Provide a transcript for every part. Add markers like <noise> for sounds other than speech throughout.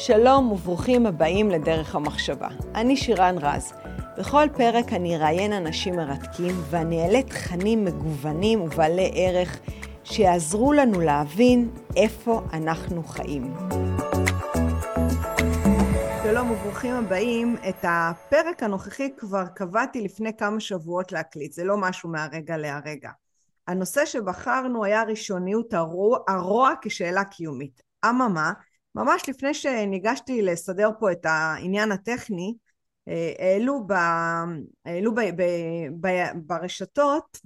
שלום וברוכים הבאים לדרך המחשבה. אני שירן רז. בכל פרק אני אראיין אנשים מרתקים ואני אעלה תכנים מגוונים ובעלי ערך שיעזרו לנו להבין איפה אנחנו חיים. שלום וברוכים הבאים. את הפרק הנוכחי כבר קבעתי לפני כמה שבועות להקליט, זה לא משהו מהרגע להרגע. הנושא שבחרנו היה ראשוניות הרוע, הרוע כשאלה קיומית. אממה, ממש לפני שניגשתי לסדר פה את העניין הטכני, אה, העלו, ב, העלו ב, ב, ב, ברשתות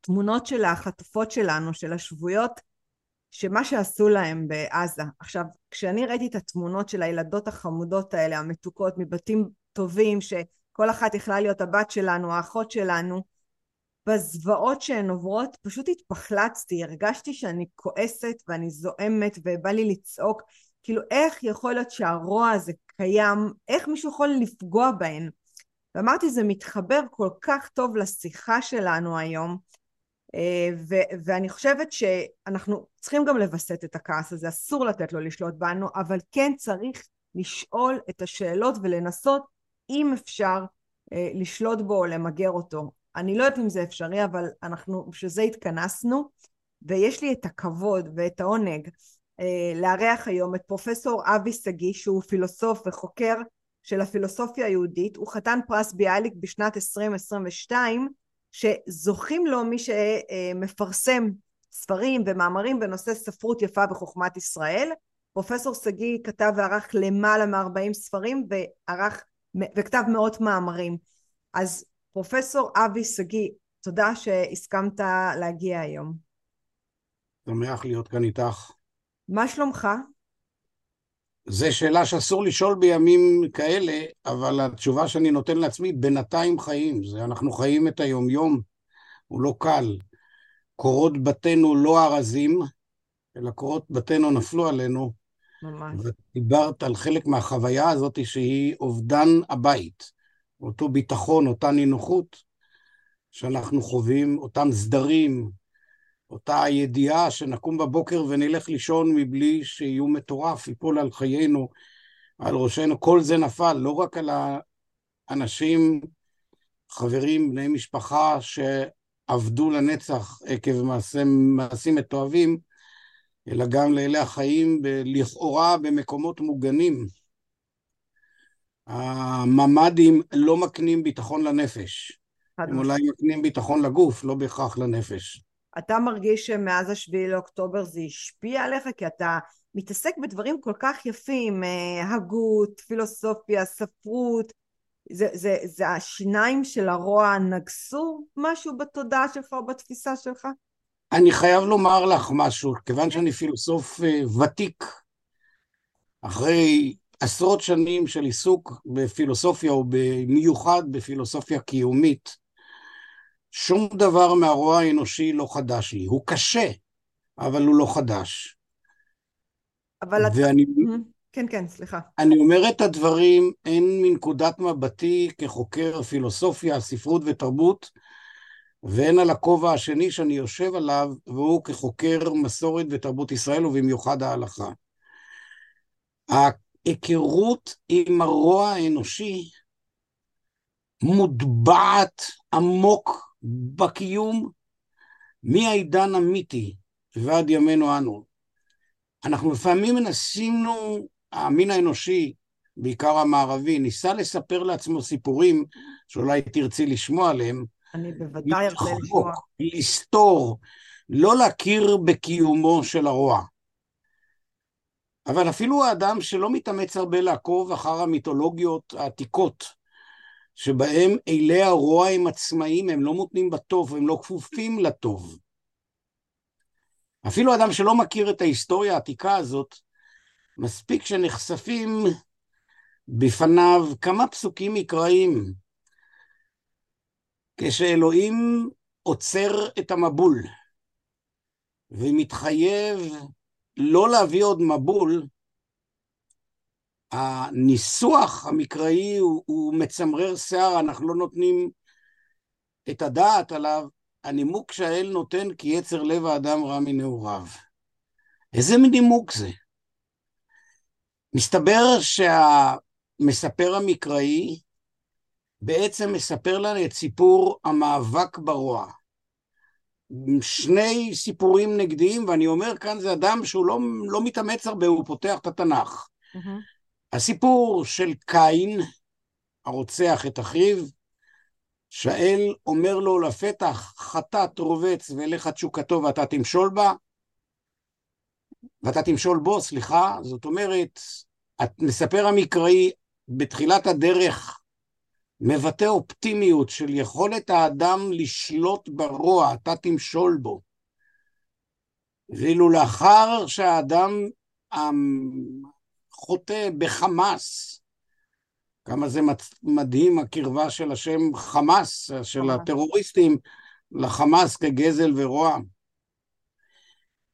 תמונות של החטופות שלנו, של השבויות, שמה שעשו להם בעזה. עכשיו, כשאני ראיתי את התמונות של הילדות החמודות האלה, המתוקות, מבתים טובים, שכל אחת יכלה להיות הבת שלנו, האחות שלנו, בזוועות שהן עוברות פשוט התפחלצתי, הרגשתי שאני כועסת ואני זועמת ובא לי לצעוק, כאילו איך יכול להיות שהרוע הזה קיים, איך מישהו יכול לפגוע בהן? ואמרתי זה מתחבר כל כך טוב לשיחה שלנו היום, אה, ו- ואני חושבת שאנחנו צריכים גם לווסת את הכעס הזה, אסור לתת לו לשלוט בנו, אבל כן צריך לשאול את השאלות ולנסות, אם אפשר, אה, לשלוט בו או למגר אותו. אני לא יודעת אם זה אפשרי, אבל אנחנו בשביל זה התכנסנו, ויש לי את הכבוד ואת העונג אה, לארח היום את פרופסור אבי שגיא, שהוא פילוסוף וחוקר של הפילוסופיה היהודית, הוא חתן פרס ביאליק בשנת 2022, שזוכים לו מי שמפרסם ספרים ומאמרים בנושא ספרות יפה וחוכמת ישראל. פרופסור שגיא כתב וערך למעלה מ-40 ספרים וערך וכתב מאות מאמרים. אז פרופסור אבי שגיא, תודה שהסכמת להגיע היום. שמח להיות כאן איתך. מה שלומך? זו שאלה שאסור לשאול בימים כאלה, אבל התשובה שאני נותן לעצמי, בינתיים חיים. זה, אנחנו חיים את היומיום, הוא לא קל. קורות בתינו לא ארזים, אלא קורות בתינו נפלו עלינו. ממש. ודיברת על חלק מהחוויה הזאת שהיא אובדן הבית. אותו ביטחון, אותה נינוחות שאנחנו חווים, אותם סדרים, אותה ידיעה שנקום בבוקר ונלך לישון מבלי שאיום מטורף ייפול על חיינו, על ראשנו, כל זה נפל, לא רק על האנשים, חברים, בני משפחה שעבדו לנצח עקב מעשה, מעשים מתועבים, אלא גם לאלה החיים ב- לכאורה במקומות מוגנים. הממ"דים לא מקנים ביטחון לנפש. הם אולי מקנים ביטחון לגוף, לא בהכרח לנפש. אתה מרגיש שמאז השביעי לאוקטובר זה השפיע עליך? כי אתה מתעסק בדברים כל כך יפים, אה, הגות, פילוסופיה, ספרות. זה, זה, זה השיניים של הרוע נגסו משהו בתודעה שלך או בתפיסה שלך? אני חייב לומר לך משהו, כיוון שאני פילוסוף אה, ותיק, אחרי עשרות שנים של עיסוק בפילוסופיה, או במיוחד בפילוסופיה קיומית, שום דבר מהרוע האנושי לא חדש לי. הוא קשה, אבל הוא לא חדש. אבל ואני... אתה... כן, כן, סליחה. אני אומר את הדברים הן מנקודת מבטי כחוקר פילוסופיה, ספרות ותרבות, והן על הכובע השני שאני יושב עליו, והוא כחוקר מסורת ותרבות ישראל, ובמיוחד ההלכה. ההיכרות עם הרוע האנושי מוטבעת עמוק בקיום מהעידן המיתי ועד ימינו אנו. אנחנו לפעמים מנסינו, המין האנושי, בעיקר המערבי, ניסה לספר לעצמו סיפורים שאולי תרצי לשמוע עליהם. אני בוודאי ארצה לשמוע. לסתור, לא להכיר בקיומו של הרוע. אבל אפילו האדם שלא מתאמץ הרבה לעקוב אחר המיתולוגיות העתיקות, שבהם אילי הרוע הם עצמאים, הם לא מותנים בטוב, הם לא כפופים לטוב. אפילו אדם שלא מכיר את ההיסטוריה העתיקה הזאת, מספיק שנחשפים בפניו כמה פסוקים מקראיים. כשאלוהים עוצר את המבול ומתחייב לא להביא עוד מבול, הניסוח המקראי הוא, הוא מצמרר שיער, אנחנו לא נותנים את הדעת עליו, הנימוק שהאל נותן כי יצר לב האדם רע מנעוריו. איזה מנימוק זה? מסתבר שהמספר המקראי בעצם מספר לנו את סיפור המאבק ברוע. שני סיפורים נגדיים, ואני אומר כאן זה אדם שהוא לא, לא מתאמץ הרבה, הוא פותח את התנ"ך. Mm-hmm. הסיפור של קין, הרוצח את אחיו, שאל אומר לו לפתח, חטאת רובץ ולך תשוקתו ואתה תמשול בה, ואתה תמשול בו, סליחה, זאת אומרת, מספר המקראי בתחילת הדרך מבטא אופטימיות של יכולת האדם לשלוט ברוע, אתה תמשול בו. ואילו לאחר שהאדם חוטא בחמאס, כמה זה מדהים הקרבה של השם חמאס, של הטרוריסטים, לחמאס כגזל ורוע.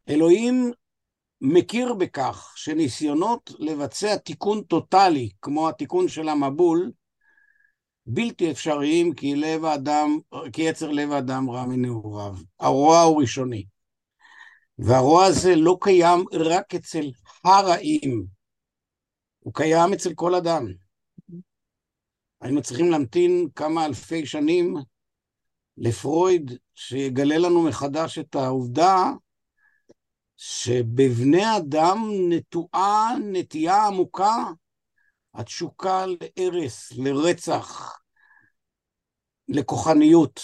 אלוהים מכיר בכך שניסיונות לבצע תיקון טוטאלי, כמו התיקון של המבול, בלתי אפשריים כי לב האדם, כי יצר לב האדם רע מנעוריו. הרוע הוא ראשוני. והרוע הזה לא קיים רק אצל הרעים, הוא קיים אצל כל אדם. היינו צריכים להמתין כמה אלפי שנים לפרויד שיגלה לנו מחדש את העובדה שבבני אדם נטועה נטייה עמוקה התשוקה להרס, לרצח, לכוחניות.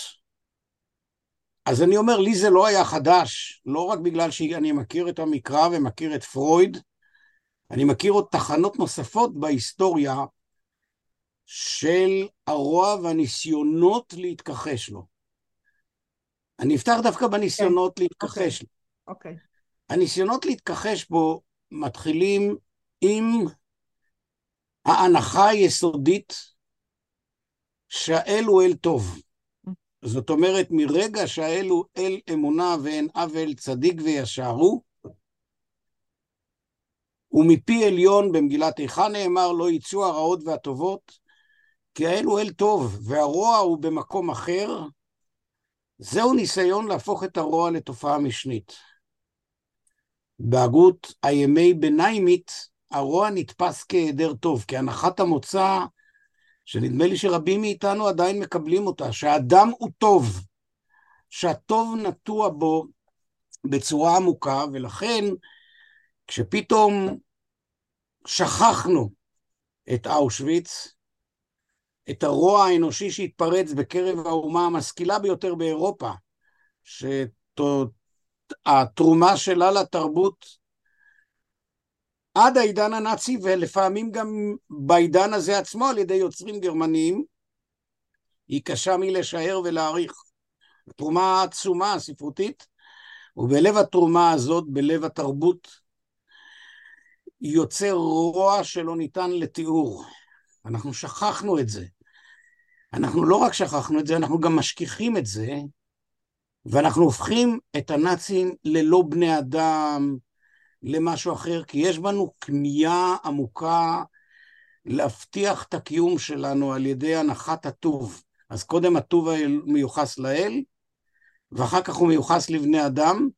אז אני אומר, לי זה לא היה חדש, לא רק בגלל שאני מכיר את המקרא ומכיר את פרויד, אני מכיר עוד תחנות נוספות בהיסטוריה של הרוע והניסיונות להתכחש לו. אני אפתח דווקא בניסיונות okay. כן. להתכחש okay. לו. אוקיי. Okay. הניסיונות להתכחש בו מתחילים עם ההנחה היסודית שהאל הוא אל טוב. זאת אומרת, מרגע שהאל הוא אל אמונה ואין אבל צדיק וישר הוא, ומפי עליון במגילת איכה נאמר לא יצאו הרעות והטובות, כי האל הוא אל טוב והרוע הוא במקום אחר, זהו ניסיון להפוך את הרוע לתופעה משנית. בהגות הימי ביניימית הרוע נתפס כהיעדר טוב, כהנחת המוצא שנדמה לי שרבים מאיתנו עדיין מקבלים אותה, שהאדם הוא טוב, שהטוב נטוע בו בצורה עמוקה, ולכן כשפתאום שכחנו את אושוויץ, את הרוע האנושי שהתפרץ בקרב האומה המשכילה ביותר באירופה, שהתרומה שלה לתרבות עד העידן הנאצי ולפעמים גם בעידן הזה עצמו על ידי יוצרים גרמניים, היא קשה מלשער ולהעריך. תרומה עצומה ספרותית, ובלב התרומה הזאת, בלב התרבות, יוצר רוע שלא ניתן לתיאור. אנחנו שכחנו את זה. אנחנו לא רק שכחנו את זה, אנחנו גם משכיחים את זה, ואנחנו הופכים את הנאצים ללא בני אדם, למשהו אחר, כי יש בנו כמיהה עמוקה להבטיח את הקיום שלנו על ידי הנחת הטוב. אז קודם הטוב מיוחס לאל, ואחר כך הוא מיוחס לבני אדם,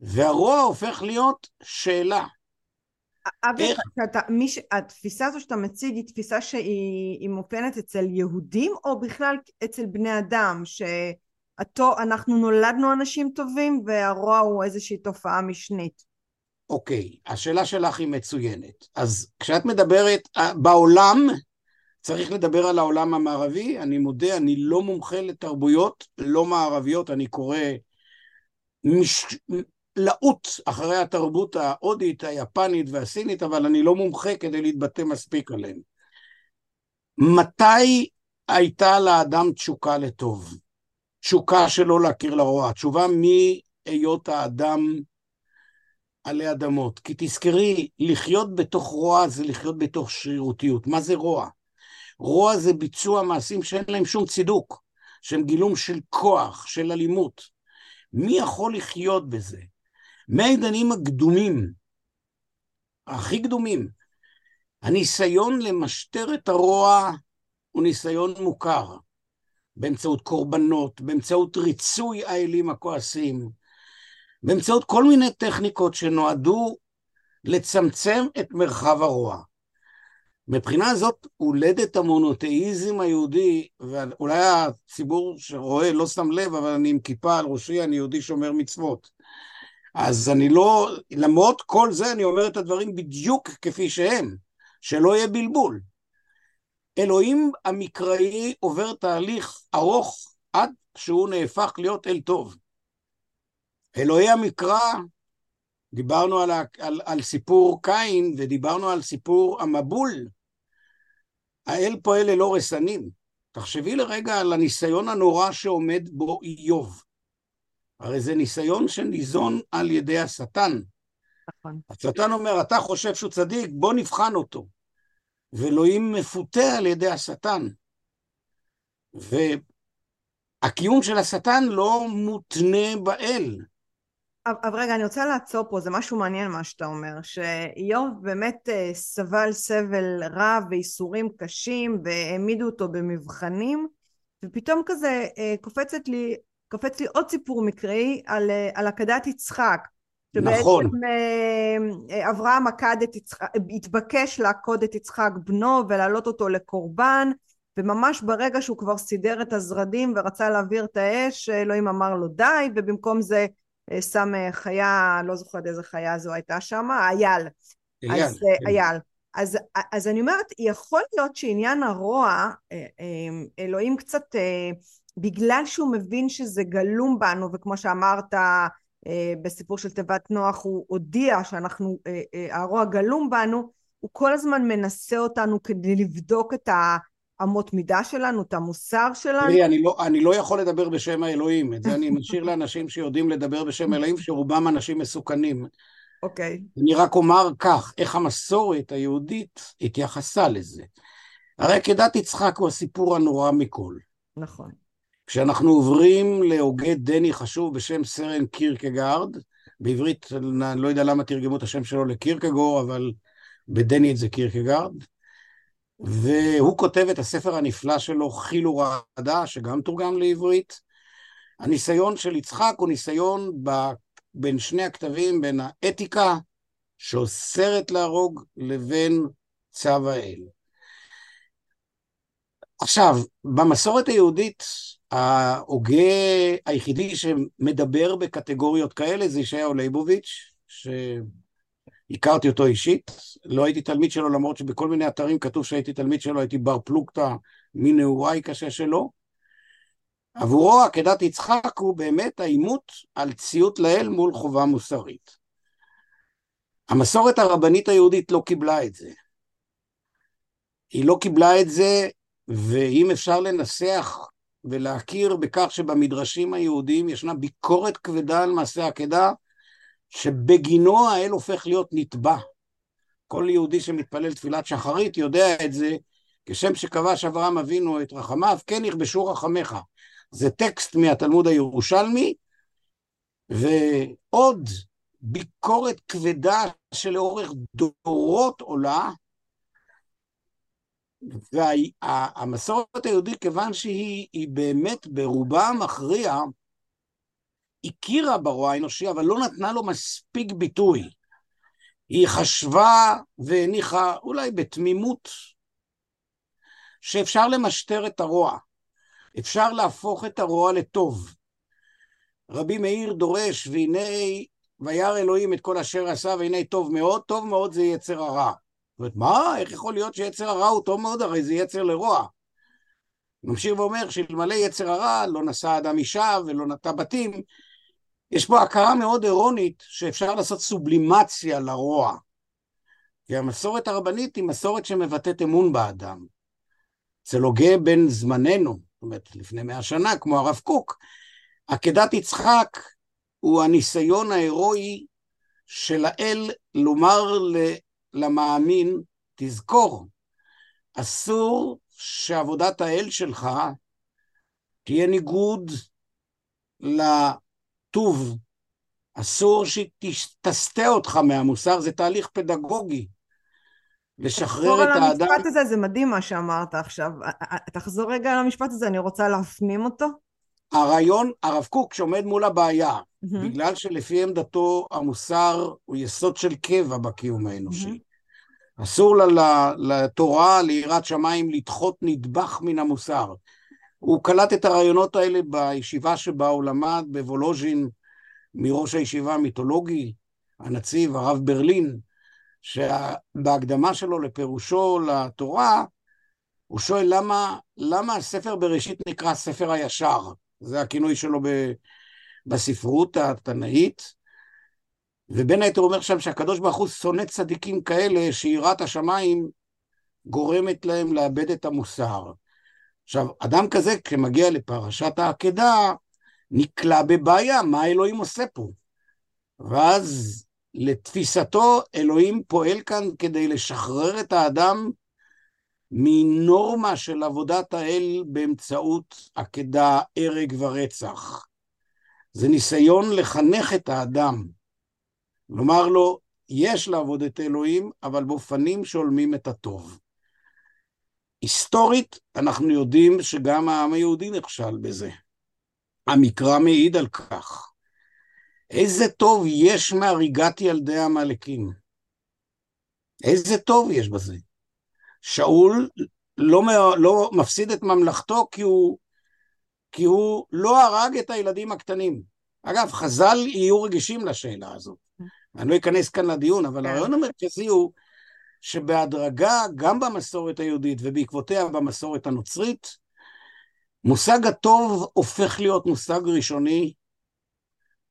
והרוע הופך להיות שאלה. אבי, איך... שאתה, ש... התפיסה הזו שאתה מציג היא תפיסה שהיא מאופיינת אצל יהודים או בכלל אצל בני אדם שאנחנו נולדנו אנשים טובים והרוע הוא איזושהי תופעה משנית אוקיי, השאלה שלך היא מצוינת. אז כשאת מדברת, אה, בעולם, צריך לדבר על העולם המערבי, אני מודה, אני לא מומחה לתרבויות לא מערביות, אני קורא מש... לעוט אחרי התרבות ההודית, היפנית והסינית, אבל אני לא מומחה כדי להתבטא מספיק עליהן. מתי הייתה לאדם תשוקה לטוב? תשוקה שלא להכיר לרוע. תשובה מהיות האדם עלי אדמות. כי תזכרי, לחיות בתוך רוע זה לחיות בתוך שרירותיות. מה זה רוע? רוע זה ביצוע מעשים שאין להם שום צידוק, שהם גילום של כוח, של אלימות. מי יכול לחיות בזה? מהעידנים הקדומים, הכי קדומים, הניסיון למשטר את הרוע הוא ניסיון מוכר, באמצעות קורבנות, באמצעות ריצוי האלים הכועסים, באמצעות כל מיני טכניקות שנועדו לצמצם את מרחב הרוע. מבחינה זאת הולדת המונותאיזם היהודי, ואולי הציבור שרואה לא שם לב, אבל אני עם כיפה על ראשי, אני יהודי שומר מצוות. אז אני לא, למרות כל זה אני אומר את הדברים בדיוק כפי שהם, שלא יהיה בלבול. אלוהים המקראי עובר תהליך ארוך עד שהוא נהפך להיות אל טוב. אלוהי המקרא, דיברנו על, על, על סיפור קין ודיברנו על סיפור המבול. האל פועל ללא רסנים. תחשבי לרגע על הניסיון הנורא שעומד בו איוב. הרי זה ניסיון שניזון על ידי השטן. נכון. השטן אומר, אתה חושב שהוא צדיק, בוא נבחן אותו. ואלוהים מפותה על ידי השטן. והקיום של השטן לא מותנה באל. אבל רגע, אני רוצה לעצור פה, זה משהו מעניין מה שאתה אומר, שאיוב באמת אה, סבל סבל רב וייסורים קשים והעמידו אותו במבחנים, ופתאום כזה אה, קופצת לי, קופץ לי עוד סיפור מקראי על, אה, על עקדת יצחק. נכון. שבעצם אברהם עקד את יצחק, התבקש לעקוד את יצחק בנו ולהעלות אותו לקורבן, וממש ברגע שהוא כבר סידר את הזרדים ורצה להעביר את האש, אלוהים אמר לו די, ובמקום זה שם אה, חיה, לא זוכרת איזה חיה זו הייתה שם, אייל. אייל. אז, כן. אייל. אז, אז אני אומרת, יכול להיות שעניין הרוע, אלוהים קצת, בגלל שהוא מבין שזה גלום בנו, וכמו שאמרת בסיפור של תיבת נוח, הוא הודיע שאנחנו, הרוע גלום בנו, הוא כל הזמן מנסה אותנו כדי לבדוק את ה... אמות מידה שלנו, את המוסר שלנו? תראי, אני, לא, אני לא יכול לדבר בשם האלוהים, את זה אני משאיר לאנשים שיודעים לדבר בשם האלוהים, שרובם אנשים מסוכנים. אוקיי. Okay. אני רק אומר כך, איך המסורת היהודית התייחסה לזה. הרי עקדת יצחק הוא הסיפור הנורא מכל. נכון. כשאנחנו עוברים להוגה דני חשוב בשם סרן קירקגרד, בעברית, אני לא יודע למה תרגמו את השם שלו לקירקגור, אבל בדני את זה קירקגרד, והוא כותב את הספר הנפלא שלו, חיל ורעדה, שגם תורגם לעברית. הניסיון של יצחק הוא ניסיון ב... בין שני הכתבים, בין האתיקה שאוסרת להרוג לבין צו האל. עכשיו, במסורת היהודית, ההוגה היחידי שמדבר בקטגוריות כאלה זה ישעיהו ליבוביץ', ש... הכרתי אותו אישית, לא הייתי תלמיד שלו למרות שבכל מיני אתרים כתוב שהייתי תלמיד שלו, הייתי בר פלוגתא מנעוריי קשה שלו. עבורו עקדת יצחק הוא באמת העימות על ציות לאל מול חובה מוסרית. המסורת הרבנית היהודית לא קיבלה את זה. היא לא קיבלה את זה, ואם אפשר לנסח ולהכיר בכך שבמדרשים היהודיים ישנה ביקורת כבדה על מעשה עקדה, שבגינו האל הופך להיות נתבע. כל יהודי שמתפלל תפילת שחרית יודע את זה, כשם שכבש אברהם אבינו את רחמיו, כן יכבשו רחמיך. זה טקסט מהתלמוד הירושלמי, ועוד ביקורת כבדה שלאורך דורות עולה, והמסורת היהודית, כיוון שהיא באמת ברובה המכריע הכירה ברוע האנושי, אבל לא נתנה לו מספיק ביטוי. היא חשבה והניחה, אולי בתמימות, שאפשר למשטר את הרוע, אפשר להפוך את הרוע לטוב. רבי מאיר דורש, והנה וירא אלוהים את כל אשר עשה, והנה טוב מאוד, טוב מאוד זה יצר הרע. זאת אומרת, מה? איך יכול להיות שיצר הרע הוא טוב מאוד? הרי זה יצר לרוע. ממשיך ואומר שאלמלא יצר הרע לא נשא אדם אישה ולא נטע בתים, יש פה הכרה מאוד אירונית שאפשר לעשות סובלימציה לרוע. כי המסורת הרבנית היא מסורת שמבטאת אמון באדם. אצל הוגה בן זמננו, זאת אומרת לפני מאה שנה, כמו הרב קוק, עקדת יצחק הוא הניסיון ההירואי של האל לומר למאמין, תזכור, אסור שעבודת האל שלך תהיה ניגוד טוב, אסור שתסטה אותך מהמוסר, זה תהליך פדגוגי. לשחרר את האדם... תחזור על המשפט הזה, זה מדהים מה שאמרת עכשיו. תחזור רגע על המשפט הזה, אני רוצה להפנים אותו. הרעיון, הרב קוק שעומד מול הבעיה, mm-hmm. בגלל שלפי עמדתו המוסר הוא יסוד של קבע בקיום האנושי. Mm-hmm. אסור לה, לתורה, ליראת שמיים, לדחות נדבך מן המוסר. הוא קלט את הרעיונות האלה בישיבה שבה הוא למד, בוולוז'ין, מראש הישיבה המיתולוגי, הנציב, הרב ברלין, שבהקדמה שלו לפירושו לתורה, הוא שואל למה, למה הספר בראשית נקרא ספר הישר? זה הכינוי שלו ב, בספרות התנאית. ובין היתר אומר שם שהקדוש ברוך הוא שונא צדיקים כאלה שיראת השמיים גורמת להם לאבד את המוסר. עכשיו, אדם כזה, כשמגיע לפרשת העקדה, נקלע בבעיה, מה אלוהים עושה פה? ואז לתפיסתו, אלוהים פועל כאן כדי לשחרר את האדם מנורמה של עבודת האל באמצעות עקדה, הרג ורצח. זה ניסיון לחנך את האדם, לומר לו, יש לעבוד את אלוהים, אבל באופנים שהולמים את הטוב. היסטורית, אנחנו יודעים שגם העם היהודי נכשל בזה. המקרא מעיד על כך. איזה טוב יש מהריגת ילדי העמלקים. איזה טוב יש בזה. שאול לא, לא מפסיד את ממלכתו כי הוא, כי הוא לא הרג את הילדים הקטנים. אגב, חז"ל יהיו רגישים לשאלה הזאת. אני לא אכנס כאן לדיון, אבל כן. הרעיון המרכזי הוא שבהדרגה, גם במסורת היהודית ובעקבותיה במסורת הנוצרית, מושג הטוב הופך להיות מושג ראשוני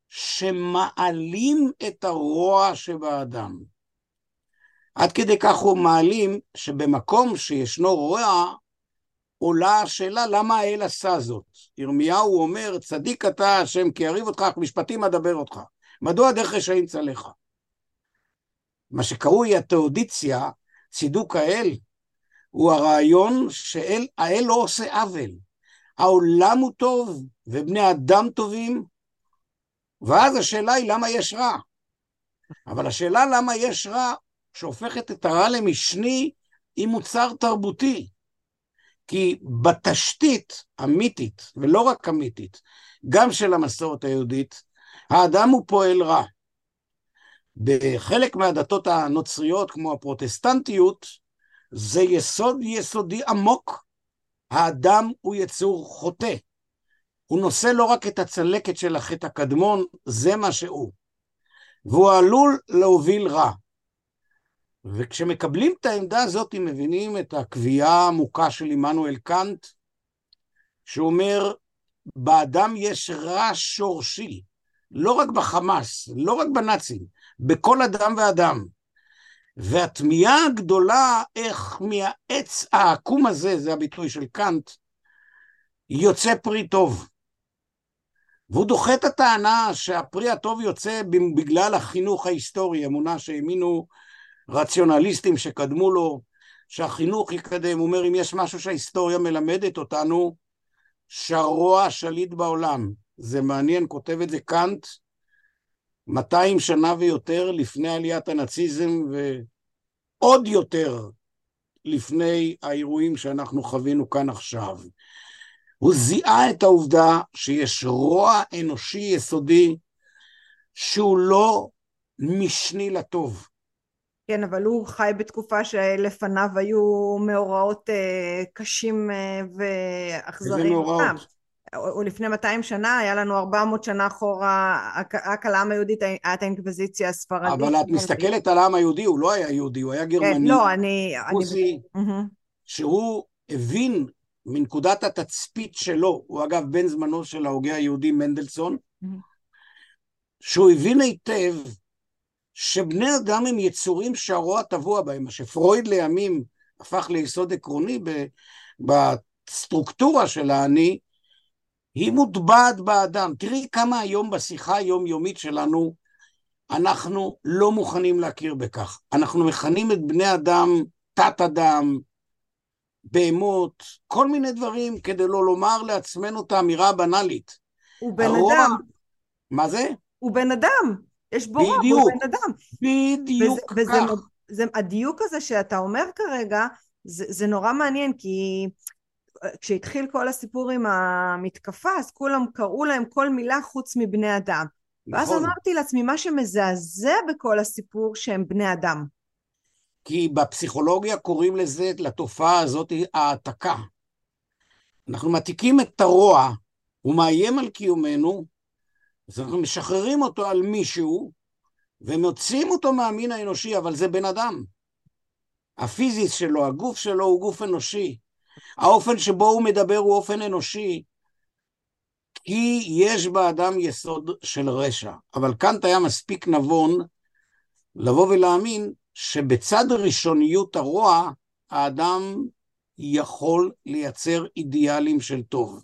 שמעלים את הרוע שבאדם. עד כדי כך הוא מעלים שבמקום שישנו רוע, עולה השאלה למה האל עשה זאת. ירמיהו אומר, צדיק אתה השם כי יריב אותך, אך משפטים אדבר אותך. מדוע דרך רשעים צלחה? מה שקרוי התאודיציה, צידוק האל, הוא הרעיון שהאל לא עושה עוול. העולם הוא טוב ובני אדם טובים, ואז השאלה היא למה יש רע. אבל השאלה למה יש רע, שהופכת את הרע למשני, היא מוצר תרבותי. כי בתשתית המיתית, ולא רק המיתית, גם של המסורת היהודית, האדם הוא פועל רע. בחלק מהדתות הנוצריות, כמו הפרוטסטנטיות, זה יסוד יסודי עמוק. האדם הוא יצור חוטא. הוא נושא לא רק את הצלקת של החטא הקדמון, זה מה שהוא. והוא עלול להוביל רע. וכשמקבלים את העמדה הזאת, הם מבינים את הקביעה העמוקה של עמנואל קאנט, שאומר, באדם יש רע שורשי, לא רק בחמאס, לא רק בנאצים, בכל אדם ואדם. והתמיהה הגדולה איך מהעץ העקום הזה, זה הביטוי של קאנט, יוצא פרי טוב. והוא דוחה את הטענה שהפרי הטוב יוצא בגלל החינוך ההיסטורי, אמונה שהאמינו רציונליסטים שקדמו לו, שהחינוך יקדם. הוא אומר, אם יש משהו שההיסטוריה מלמדת אותנו, שהרוע שליט בעולם. זה מעניין, כותב את זה קאנט, 200 שנה ויותר לפני עליית הנאציזם, ועוד יותר לפני האירועים שאנחנו חווינו כאן עכשיו. הוא זיהה את העובדה שיש רוע אנושי יסודי שהוא לא משני לטוב. כן, אבל הוא חי בתקופה שלפניו היו מאורעות אה, קשים אה, ואכזריים. איזה מאורעות? או לפני 200 שנה, היה לנו 400 שנה אחורה, רק על העם היהודי הייתה האינקוויזיציה הספרדית. אבל את מסתכלת על העם היהודי, הוא לא היה יהודי, הוא היה גרמני. כן, לא, אני... רוסי. שהוא הבין מנקודת התצפית שלו, הוא אגב בן זמנו של ההוגה היהודי מנדלסון, שהוא הבין היטב שבני אדם הם יצורים שהרוע טבוע בהם, מה שפרויד לימים הפך ליסוד עקרוני בסטרוקטורה של האני, היא מוטבעת באדם. תראי כמה היום בשיחה היומיומית שלנו אנחנו לא מוכנים להכיר בכך. אנחנו מכנים את בני אדם תת-אדם, בהמות, כל מיני דברים כדי לא לומר לעצמנו את האמירה הבנאלית. הוא בן הרוע... אדם. מה זה? הוא בן אדם. יש בו רוב, הוא בן אדם. בדיוק וזה, כך. וזה, זה, הדיוק הזה שאתה אומר כרגע, זה, זה נורא מעניין, כי כשהתחיל כל הסיפור עם המתקפה, אז כולם קראו להם כל מילה חוץ מבני אדם. ואז נכון. אמרתי לעצמי, מה שמזעזע בכל הסיפור שהם בני אדם. כי בפסיכולוגיה קוראים לזה, לתופעה הזאת, העתקה. אנחנו מעתיקים את הרוע, הוא מאיים על קיומנו, אז אנחנו משחררים אותו על מישהו, ומוציאים אותו מהמין האנושי, אבל זה בן אדם. הפיזיס שלו, הגוף שלו הוא גוף אנושי. האופן שבו הוא מדבר הוא אופן אנושי, כי יש באדם יסוד של רשע. אבל קאנט היה מספיק נבון לבוא ולהאמין שבצד ראשוניות הרוע, האדם יכול לייצר אידיאלים של טוב.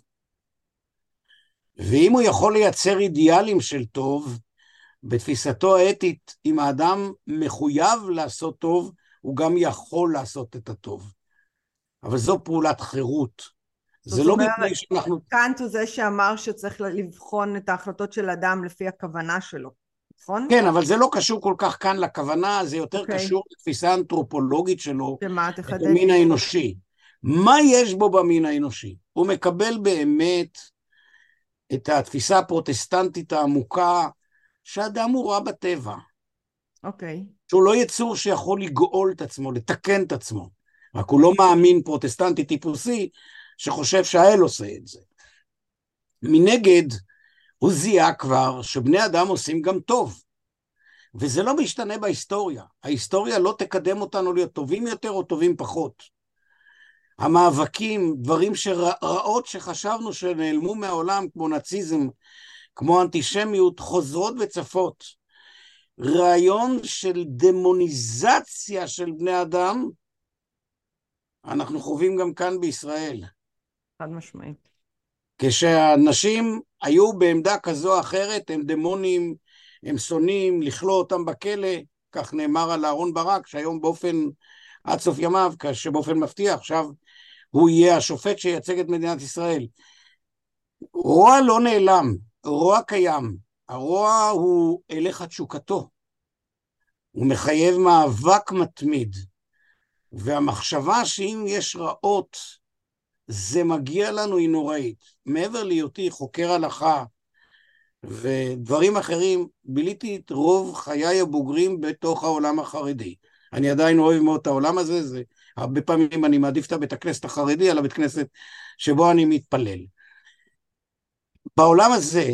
ואם הוא יכול לייצר אידיאלים של טוב, בתפיסתו האתית, אם האדם מחויב לעשות טוב, הוא גם יכול לעשות את הטוב. אבל זו פעולת חירות. זה לא מפני שאנחנו... קאנט הוא זה שאמר שצריך לבחון את ההחלטות של אדם לפי הכוונה שלו, נכון? כן, אבל זה לא קשור כל כך כאן לכוונה, זה יותר okay. אוקיי. קשור לתפיסה האנתרופולוגית שלו, שמה, את. המין האנושי. מה יש בו במין האנושי? הוא מקבל באמת את התפיסה הפרוטסטנטית העמוקה שאדם הוא רע בטבע, אוקיי. שהוא לא יצור שיכול לגאול את עצמו, לתקן את עצמו. רק הוא לא מאמין פרוטסטנטי טיפוסי שחושב שהאל עושה את זה. מנגד, הוא זיהה כבר שבני אדם עושים גם טוב. וזה לא משתנה בהיסטוריה. ההיסטוריה לא תקדם אותנו להיות טובים יותר או טובים פחות. המאבקים, דברים רעות שחשבנו שנעלמו מהעולם, כמו נאציזם, כמו אנטישמיות, חוזרות וצפות. רעיון של דמוניזציה של בני אדם, אנחנו חווים גם כאן בישראל. חד משמעית. כשאנשים היו בעמדה כזו או אחרת, הם דמונים, הם שונאים, לכלוא אותם בכלא, כך נאמר על אהרן ברק, שהיום באופן, עד סוף ימיו, שבאופן מפתיע עכשיו הוא יהיה השופט שייצג את מדינת ישראל. רוע לא נעלם, רוע קיים. הרוע הוא הלך התשוקתו. הוא מחייב מאבק מתמיד. והמחשבה שאם יש רעות, זה מגיע לנו היא נוראית. מעבר להיותי חוקר הלכה ודברים אחרים, ביליתי את רוב חיי הבוגרים בתוך העולם החרדי. אני עדיין אוהב מאוד את העולם הזה, זה הרבה פעמים אני מעדיף את הבית הכנסת החרדי על הבית כנסת שבו אני מתפלל. בעולם הזה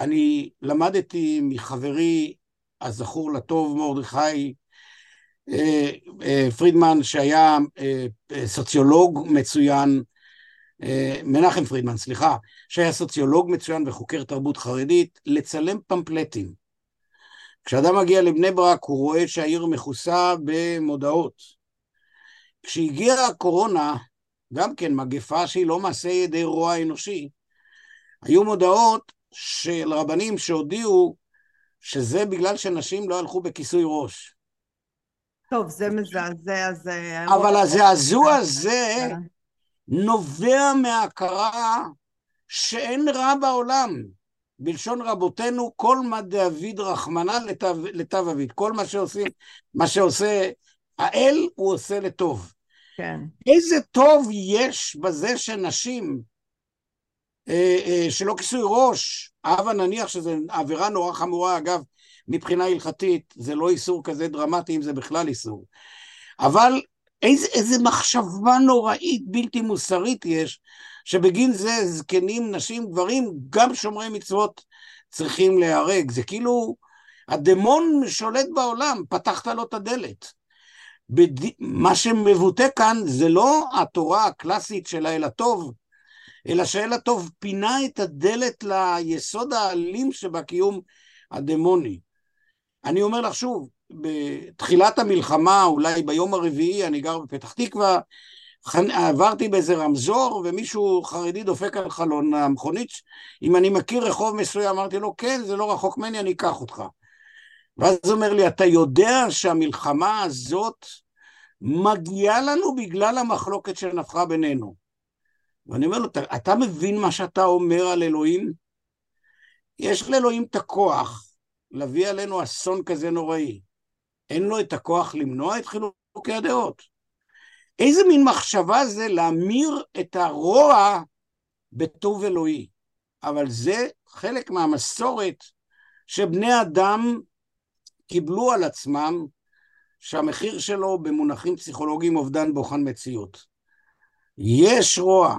אני למדתי מחברי הזכור לטוב מרדכי פרידמן שהיה אה, סוציולוג מצוין, מנחם פרידמן, סליחה, שהיה סוציולוג מצוין וחוקר תרבות חרדית, לצלם פמפלטים. כשאדם מגיע לבני ברק הוא רואה שהעיר מכוסה במודעות. כשהגיעה הקורונה, גם כן מגפה שהיא לא מעשה ידי רוע אנושי, היו מודעות של רבנים שהודיעו שזה בגלל שנשים לא הלכו בכיסוי ראש. טוב, זה מזעזע, זה... אבל הזעזוע הזה נובע מההכרה שאין רע בעולם. בלשון רבותינו, כל מה דאביד רחמנא לטב אביד. כל מה שעושים, מה שעושה האל, הוא עושה לטוב. כן. איזה טוב יש בזה שנשים, אה, אה, שלא כיסוי ראש, הבה נניח שזו עבירה נורא חמורה, אגב, מבחינה הלכתית, זה לא איסור כזה דרמטי, אם זה בכלל איסור. אבל איזה, איזה מחשבה נוראית, בלתי מוסרית יש, שבגין זה זקנים, נשים, גברים, גם שומרי מצוות צריכים להיהרג. זה כאילו, הדמון שולט בעולם, פתחת לו את הדלת. בד... מה שמבוטא כאן זה לא התורה הקלאסית של האל הטוב, אלא שהאל הטוב פינה את הדלת ליסוד האלים שבקיום הדמוני. אני אומר לך שוב, בתחילת המלחמה, אולי ביום הרביעי, אני גר בפתח תקווה, עברתי באיזה רמזור ומישהו חרדי דופק על חלון המכונית, אם אני מכיר רחוב מסוים, אמרתי לו, כן, זה לא רחוק ממני, אני אקח אותך. ואז הוא אומר לי, אתה יודע שהמלחמה הזאת מגיעה לנו בגלל המחלוקת שנפחה בינינו. ואני אומר לו, אתה, מבין מה שאתה אומר על אלוהים? יש לאלוהים את הכוח להביא עלינו אסון כזה נוראי. אין לו את הכוח למנוע את חילוקי הדעות. איזה מין מחשבה זה להמיר את הרוע בטוב אלוהי. אבל זה חלק מהמסורת שבני אדם קיבלו על עצמם שהמחיר שלו במונחים פסיכולוגיים אובדן בוחן מציאות. יש רוע.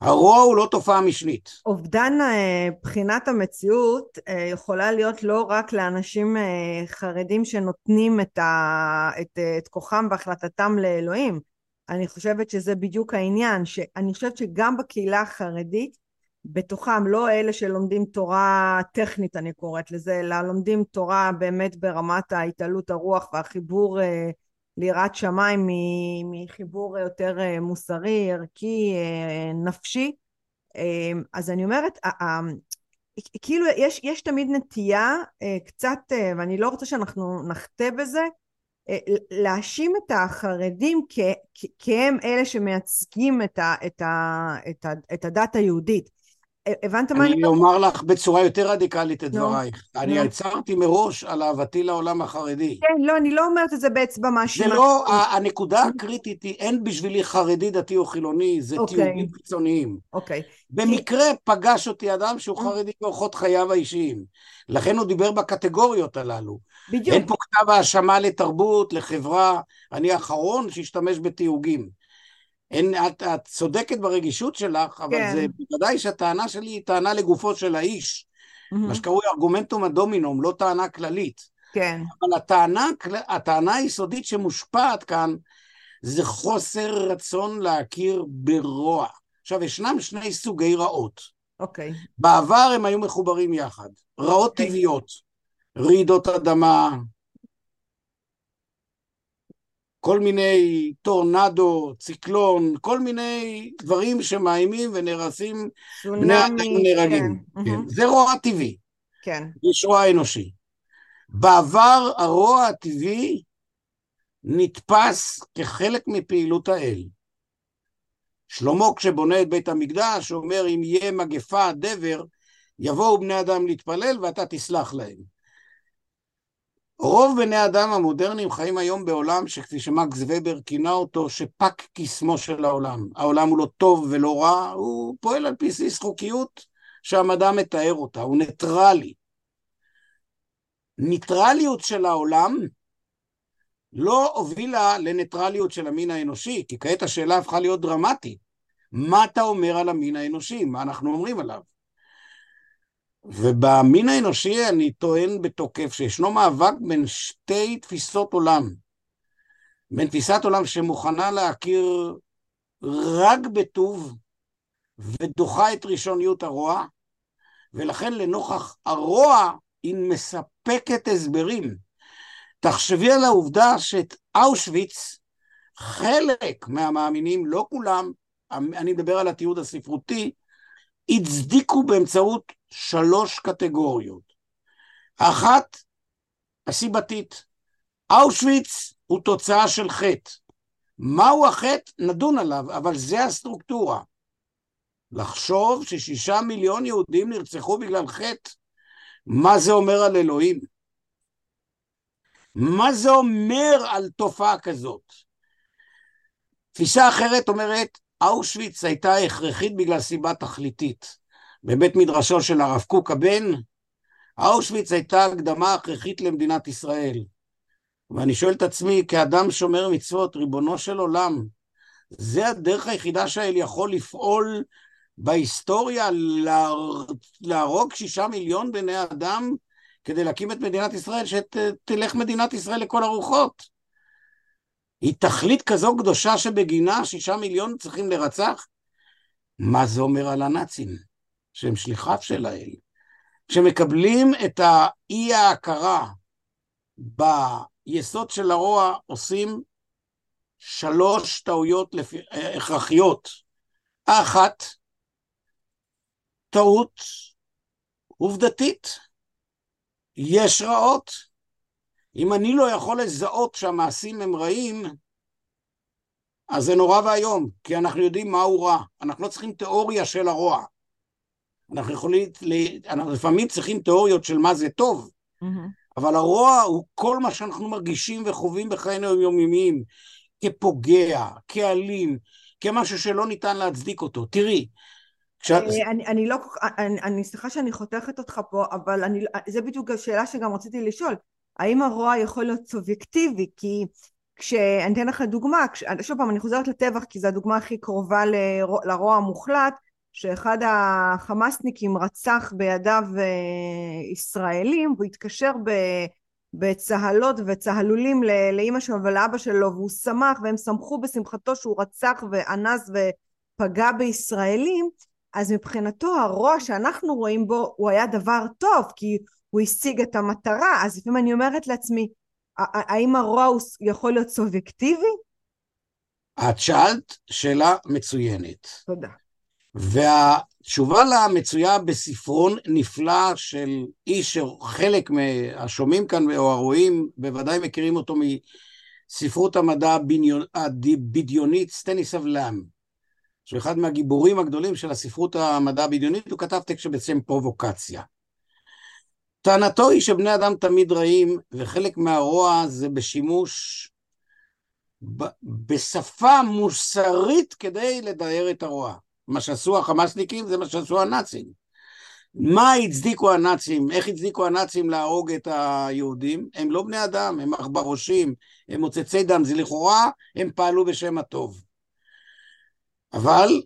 הרוע הוא לא תופעה משנית. אובדן אה, בחינת המציאות אה, יכולה להיות לא רק לאנשים אה, חרדים שנותנים את, ה, את, את כוחם והחלטתם לאלוהים. אני חושבת שזה בדיוק העניין, שאני חושבת שגם בקהילה החרדית, בתוכם לא אלה שלומדים תורה טכנית אני קוראת לזה, אלא לומדים תורה באמת ברמת ההתעלות הרוח והחיבור ליראת שמיים מחיבור יותר אה, מוסרי, ערכי, אה, נפשי. אה, אז אני אומרת, כאילו יש, יש תמיד נטייה קצת, ואני לא רוצה שאנחנו נחטא בזה, להאשים את החרדים כ, כ, הם אלה שמייצגים את, ה, את, ה, את, ה, את הדת היהודית. הבנת מה אני... אני אומר לך בצורה יותר רדיקלית את דברייך. אני הצהרתי מראש על אהבתי לעולם החרדי. כן, לא, אני לא אומרת את זה באצבע מאשימה. זה לא, הנקודה הקריטית היא, אין בשבילי חרדי, דתי או חילוני, זה אוקיי. תיאורים קיצוניים. אוקיי. במקרה פגש אותי אדם שהוא חרדי באורחות חייו האישיים. לכן הוא דיבר בקטגוריות הללו. בדיוק. אין פה כתב האשמה לתרבות, לחברה. אני האחרון שהשתמש בתיוגים. אין, את, את צודקת ברגישות שלך, אבל כן. זה בוודאי שהטענה שלי היא טענה לגופו של האיש. Mm-hmm. מה שקרוי ארגומנטום הדומינום, לא טענה כללית. כן. אבל הטענה, הטענה היסודית שמושפעת כאן זה חוסר רצון להכיר ברוע. עכשיו, ישנם שני סוגי רעות. אוקיי. בעבר הם היו מחוברים יחד. רעות אוקיי. טבעיות, רעידות אדמה, כל מיני טורנדו, ציקלון, כל מיני דברים שמאיימים ונהרסים, בני אדם נהרגים. כן. כן. זה רוע טבעי. כן. יש רוע אנושי. בעבר הרוע הטבעי נתפס כחלק מפעילות האל. שלמה כשהוא בונה את בית המקדש אומר אם יהיה מגפה, דבר, יבואו בני אדם להתפלל ואתה תסלח להם. רוב בני האדם המודרניים חיים היום בעולם שכפי שמקס ובר כינה אותו, שפג קסמו של העולם. העולם הוא לא טוב ולא רע, הוא פועל על פי סט חוקיות שהמדע מתאר אותה, הוא ניטרלי. ניטרליות של העולם לא הובילה לניטרליות של המין האנושי, כי כעת השאלה הפכה להיות דרמטית. מה אתה אומר על המין האנושי? מה אנחנו אומרים עליו? ובמין האנושי אני טוען בתוקף שישנו מאבק בין שתי תפיסות עולם. בין תפיסת עולם שמוכנה להכיר רק בטוב ודוחה את ראשוניות הרוע, ולכן לנוכח הרוע היא מספקת הסברים. תחשבי על העובדה שאת אושוויץ חלק מהמאמינים, לא כולם, אני מדבר על התיעוד הספרותי, הצדיקו באמצעות שלוש קטגוריות. אחת, הסיבתית. אושוויץ הוא תוצאה של חטא. מהו החטא? נדון עליו, אבל זה הסטרוקטורה. לחשוב ששישה מיליון יהודים נרצחו בגלל חטא, מה זה אומר על אלוהים? מה זה אומר על תופעה כזאת? תפיסה אחרת אומרת, אושוויץ הייתה הכרחית בגלל סיבה תכליתית. בבית מדרשו של הרב קוק הבן, אושוויץ הייתה הקדמה הכרחית למדינת ישראל. ואני שואל את עצמי, כאדם שומר מצוות, ריבונו של עולם, זה הדרך היחידה שהאל יכול לפעול בהיסטוריה, להרוג שישה מיליון בני אדם כדי להקים את מדינת ישראל, שתלך מדינת ישראל לכל הרוחות. היא תכלית כזו קדושה שבגינה שישה מיליון צריכים לרצח? מה זה אומר על הנאצים? שהם שליחיו של האל, כשמקבלים את האי ההכרה ביסוד של הרוע, עושים שלוש טעויות לפי, הכרחיות. האחת, טעות עובדתית. יש רעות. אם אני לא יכול לזהות שהמעשים הם רעים, אז זה נורא ואיום, כי אנחנו יודעים מהו רע. אנחנו לא צריכים תיאוריה של הרוע. אנחנו יכולים, אנחנו לפעמים צריכים תיאוריות של מה זה טוב, mm-hmm. אבל הרוע הוא כל מה שאנחנו מרגישים וחווים בחיינו היומיומיים, כפוגע, כאלים, כמשהו שלא ניתן להצדיק אותו. תראי, כש... אני, אני לא, אני, אני סליחה שאני חותכת אותך פה, אבל אני, זה בדיוק השאלה שגם רציתי לשאול. האם הרוע יכול להיות סובייקטיבי? כי כשאני אתן לך דוגמה, כש, שוב פעם אני חוזרת לטבח כי זו הדוגמה הכי קרובה לרוע המוחלט, שאחד החמאסניקים רצח בידיו אה, ישראלים והוא התקשר ב... בצהלות וצהלולים לאימא שלו ולאבא שלו והוא שמח והם שמחו בשמחתו שהוא רצח ואנס ופגע בישראלים אז מבחינתו הרוע שאנחנו רואים בו הוא היה דבר טוב כי הוא השיג את המטרה אז לפעמים אני אומרת לעצמי האם הרוע הוא יכול להיות סובייקטיבי? את שאלת שאלה מצוינת. תודה. והתשובה לה מצויה בספרון נפלא של איש שחלק מהשומעים כאן או הרואים בוודאי מכירים אותו מספרות המדע הבדיונית סטניסב לאם, שהוא אחד מהגיבורים הגדולים של הספרות המדע הבדיונית, הוא כתב טקסט שבעצם פרובוקציה. טענתו היא שבני אדם תמיד רעים, וחלק מהרוע זה בשימוש ב- בשפה מוסרית כדי לדהר את הרוע. מה שעשו החמאסניקים זה מה שעשו הנאצים. מה הצדיקו הנאצים? איך הצדיקו הנאצים להרוג את היהודים? הם לא בני אדם, הם עכברושים, הם מוצצי דם, זה לכאורה הם פעלו בשם הטוב. אבל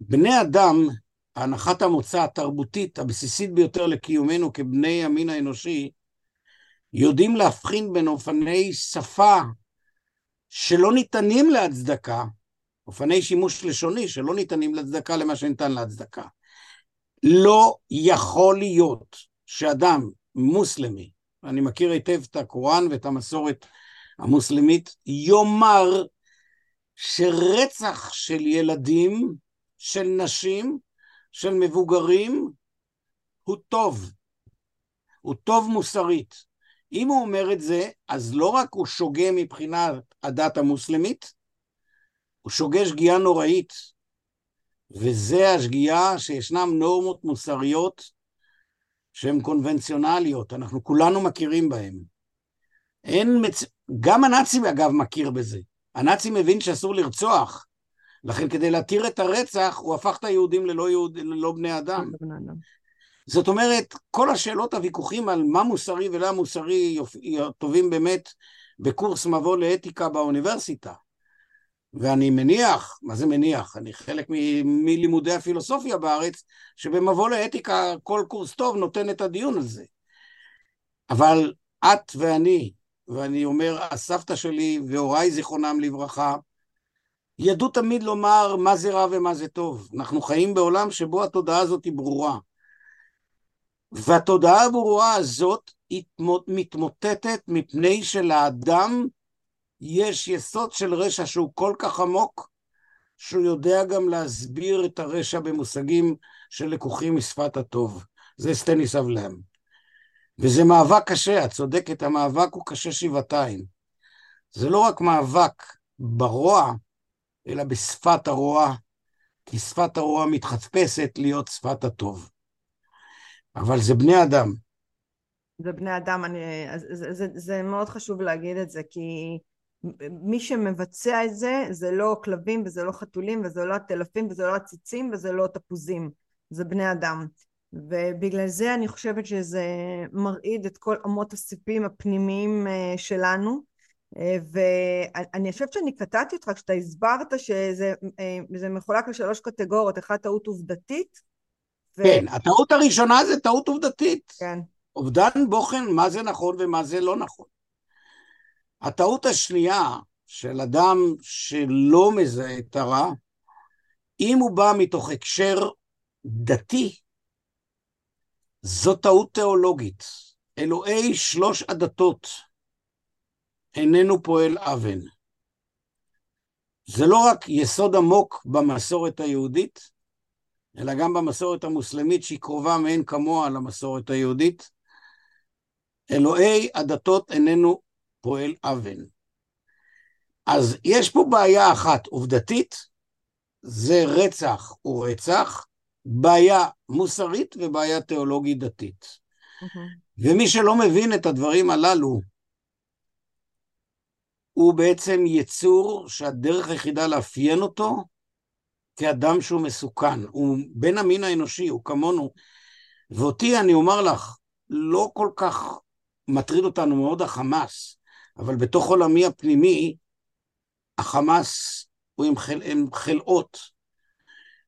בני אדם, הנחת המוצא התרבותית הבסיסית ביותר לקיומנו כבני המין האנושי, יודעים להבחין בין אופני שפה שלא ניתנים להצדקה אופני שימוש לשוני שלא ניתנים להצדקה למה שניתן להצדקה. לא יכול להיות שאדם מוסלמי, אני מכיר היטב את הקוראן ואת המסורת המוסלמית, יאמר שרצח של ילדים, של נשים, של מבוגרים, הוא טוב. הוא טוב מוסרית. אם הוא אומר את זה, אז לא רק הוא שוגה מבחינת הדת המוסלמית, הוא שוגה שגיאה נוראית, וזה השגיאה שישנן נורמות מוסריות שהן קונבנציונליות, אנחנו כולנו מכירים בהן. אין מצ... גם הנאצים אגב מכיר בזה. הנאצים מבין שאסור לרצוח, לכן כדי להתיר את הרצח הוא הפך את היהודים ללא, יהוד... ללא בני אדם. זאת אומרת, כל השאלות, הוויכוחים על מה מוסרי ולא מוסרי טובים באמת בקורס מבוא לאתיקה באוניברסיטה. ואני מניח, מה זה מניח? אני חלק מלימודי הפילוסופיה בארץ, שבמבוא לאתיקה כל קורס טוב נותן את הדיון הזה. אבל את ואני, ואני אומר, הסבתא שלי והוריי זיכרונם לברכה, ידעו תמיד לומר מה זה רע ומה זה טוב. אנחנו חיים בעולם שבו התודעה הזאת היא ברורה. והתודעה הברורה הזאת מתמוטטת מפני שלאדם יש יסוד של רשע שהוא כל כך עמוק, שהוא יודע גם להסביר את הרשע במושגים שלקוחים משפת הטוב. זה סטניס אבלם. וזה מאבק קשה, את צודקת, המאבק הוא קשה שבעתיים. זה לא רק מאבק ברוע, אלא בשפת הרוע, כי שפת הרוע מתחפשת להיות שפת הטוב. אבל זה בני אדם. זה בני אדם, אני, זה, זה, זה מאוד חשוב להגיד את זה, כי מי שמבצע את זה זה לא כלבים וזה לא חתולים וזה לא הטלפים וזה לא הציצים וזה לא תפוזים זה בני אדם. ובגלל זה אני חושבת שזה מרעיד את כל אמות הסיפים הפנימיים אה, שלנו. אה, ואני חושבת שאני קטעתי אותך כשאתה הסברת שזה אה, מחולק לשלוש קטגוריות אחת טעות עובדתית ו... כן, הטעות הראשונה זה טעות עובדתית. כן. אובדן בוחן מה זה נכון ומה זה לא נכון הטעות השנייה של אדם שלא מזהה את הרע, אם הוא בא מתוך הקשר דתי, זו טעות תיאולוגית. אלוהי שלוש הדתות איננו פועל אבן. זה לא רק יסוד עמוק במסורת היהודית, אלא גם במסורת המוסלמית שהיא קרובה מאין כמוה למסורת היהודית. אלוהי הדתות איננו פועל אוון. אז יש פה בעיה אחת עובדתית, זה רצח הוא רצח, בעיה מוסרית ובעיה תיאולוגית דתית. Mm-hmm. ומי שלא מבין את הדברים הללו, הוא בעצם יצור שהדרך היחידה לאפיין אותו כאדם שהוא מסוכן, הוא בן המין האנושי, הוא כמונו. ואותי, אני אומר לך, לא כל כך מטריד אותנו מאוד החמאס, אבל בתוך עולמי הפנימי, החמאס הוא עם, חל, עם חלאות.